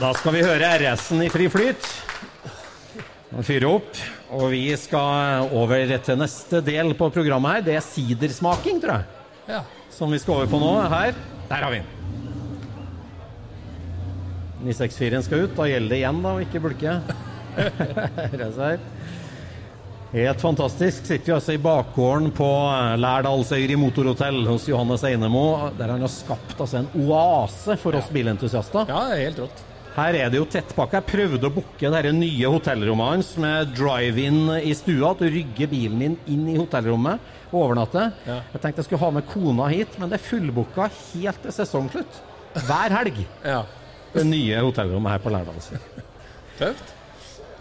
Da skal vi høre RS-en i fri flyt. Fyre opp. Og vi skal over til neste del på programmet her. Det er sidersmaking, tror jeg. Ja. Som vi skal over på nå. Her. Der har vi den. 964-en skal ut. Da gjelder det igjen da, å ikke bulke. Helt fantastisk. Sitter vi altså i bakgården på Lærdalsøyri motorhotell hos Johannes Einemo, der han har skapt altså en oase for oss bilentusiaster. ja, helt rått. Her er det jo tettpakka. Jeg prøvde å booke det nye hotellrommet hans med drive-in i stua. At du rygger bilen din inn i hotellrommet og overnatter. Ja. Jeg tenkte jeg skulle ha med kona hit, men det er fullbooka helt til sesongslutt. Hver helg. Ja. Det nye hotellrommet her på Lærdal. Tøft.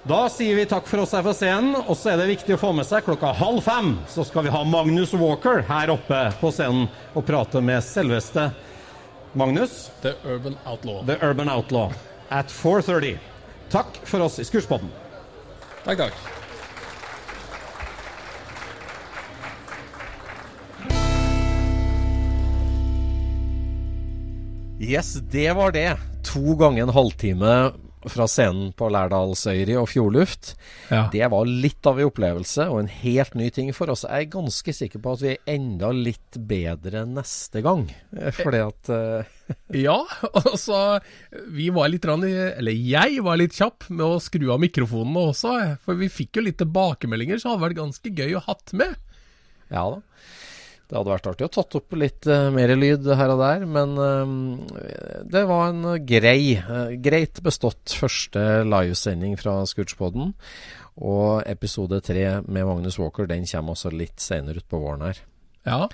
Da sier vi takk for oss her fra scenen, og så er det viktig å få med seg klokka halv fem så skal vi ha Magnus Walker her oppe på scenen og prate med selveste Magnus, The Urban Outlaw. The Urban Outlaw, at 4.30. Takk for oss i Skurspodden. Takk, takk. Yes, det var det. To ganger en halvtime fra scenen på Lærdalsøyri og Fjordluft. Ja. Det var litt av en opplevelse og en helt ny ting for oss. Jeg er ganske sikker på at vi er enda litt bedre neste gang. Eh, Fordi at uh... Ja, altså Vi var litt rann, Eller jeg var litt kjapp med å skru av mikrofonene også. For vi fikk jo litt tilbakemeldinger, så det hadde vært ganske gøy å hatt med. Ja da. Det hadde vært artig å tatt opp litt uh, mer lyd her og der, men uh, det var en grei, uh, greit bestått første livesending fra Scootspoden. Og episode tre med Magnus Walker den kommer også litt senere utpå våren her. Ja,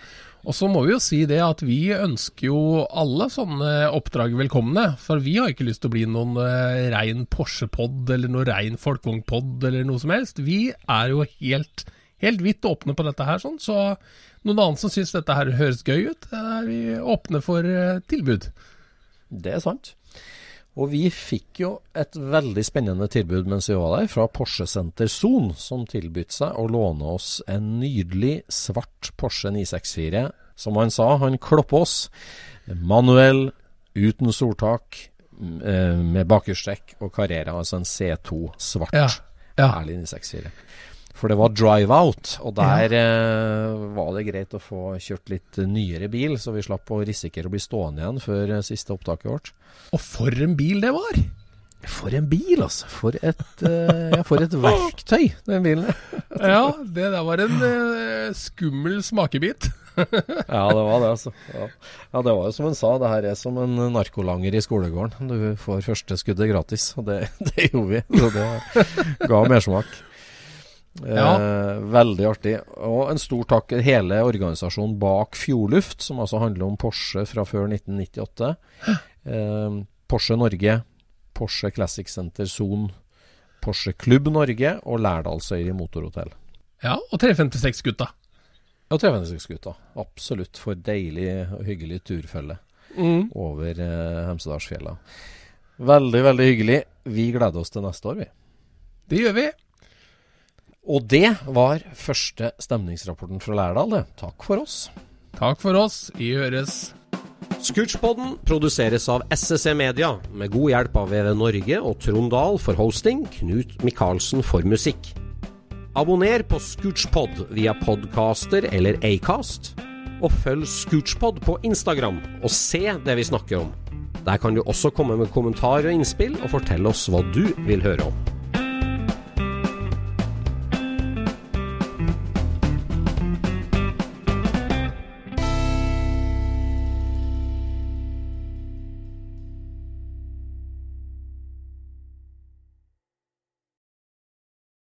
og så må vi jo si det at vi ønsker jo alle sånne oppdrag velkomne. For vi har ikke lyst til å bli noen uh, rein Porsche-pod eller noen rein folkevognpod eller noe som helst. Vi er jo helt, helt vidt åpne på dette her, sånn. Så noen annen som syns dette her høres gøy ut, er vi åpne for eh, tilbud. Det er sant. Og vi fikk jo et veldig spennende tilbud mens vi var der, fra Porsche Center Son, som tilbød seg å låne oss en nydelig svart Porsche 964. Som han sa, han klopper oss. Manuell, uten soltak, eh, med bakerstrekk og Carrera, altså en C2 svart. Ja, ja. Herlig 964. For det var drive out, og der eh, var det greit å få kjørt litt nyere bil, så vi slapp å risikere å bli stående igjen før eh, siste opptaket vårt. Og for en bil det var! For en bil, altså. For et, uh, ja, for et verktøy, den bilen. Ja, det der var en uh, skummel smakebit. ja, det var det, altså. Ja. ja, det var jo som hun sa, det her er som en narkolanger i skolegården. Du får første skuddet gratis, og det, det gjorde vi. Så det ga mersmak. Ja. Eh, veldig artig. Og en stor takk til hele organisasjonen bak Fjordluft, som altså handler om Porsche fra før 1998. Eh, Porsche Norge, Porsche Classic Center Zone, Porsche Klubb Norge og Lærdalsøyri Motorhotell. Ja, og 356-gutta. Ja, 356-gutta. Absolutt for deilig og hyggelig turfølge Mm. over eh, Hemsedalsfjella. Veldig, veldig hyggelig. Vi gleder oss til neste år, vi. Det gjør vi. Og det var første stemningsrapporten fra Lærdal, det. Takk for oss. Takk for oss. Vi høres. Scootchpoden produseres av SSC Media, med god hjelp av VV Norge og Trond Dahl for hosting, Knut Micaelsen for musikk. Abonner på Scootchpod via podcaster eller Acast, og følg Scootchpod på Instagram og se det vi snakker om. Der kan du også komme med kommentarer og innspill, og fortelle oss hva du vil høre om.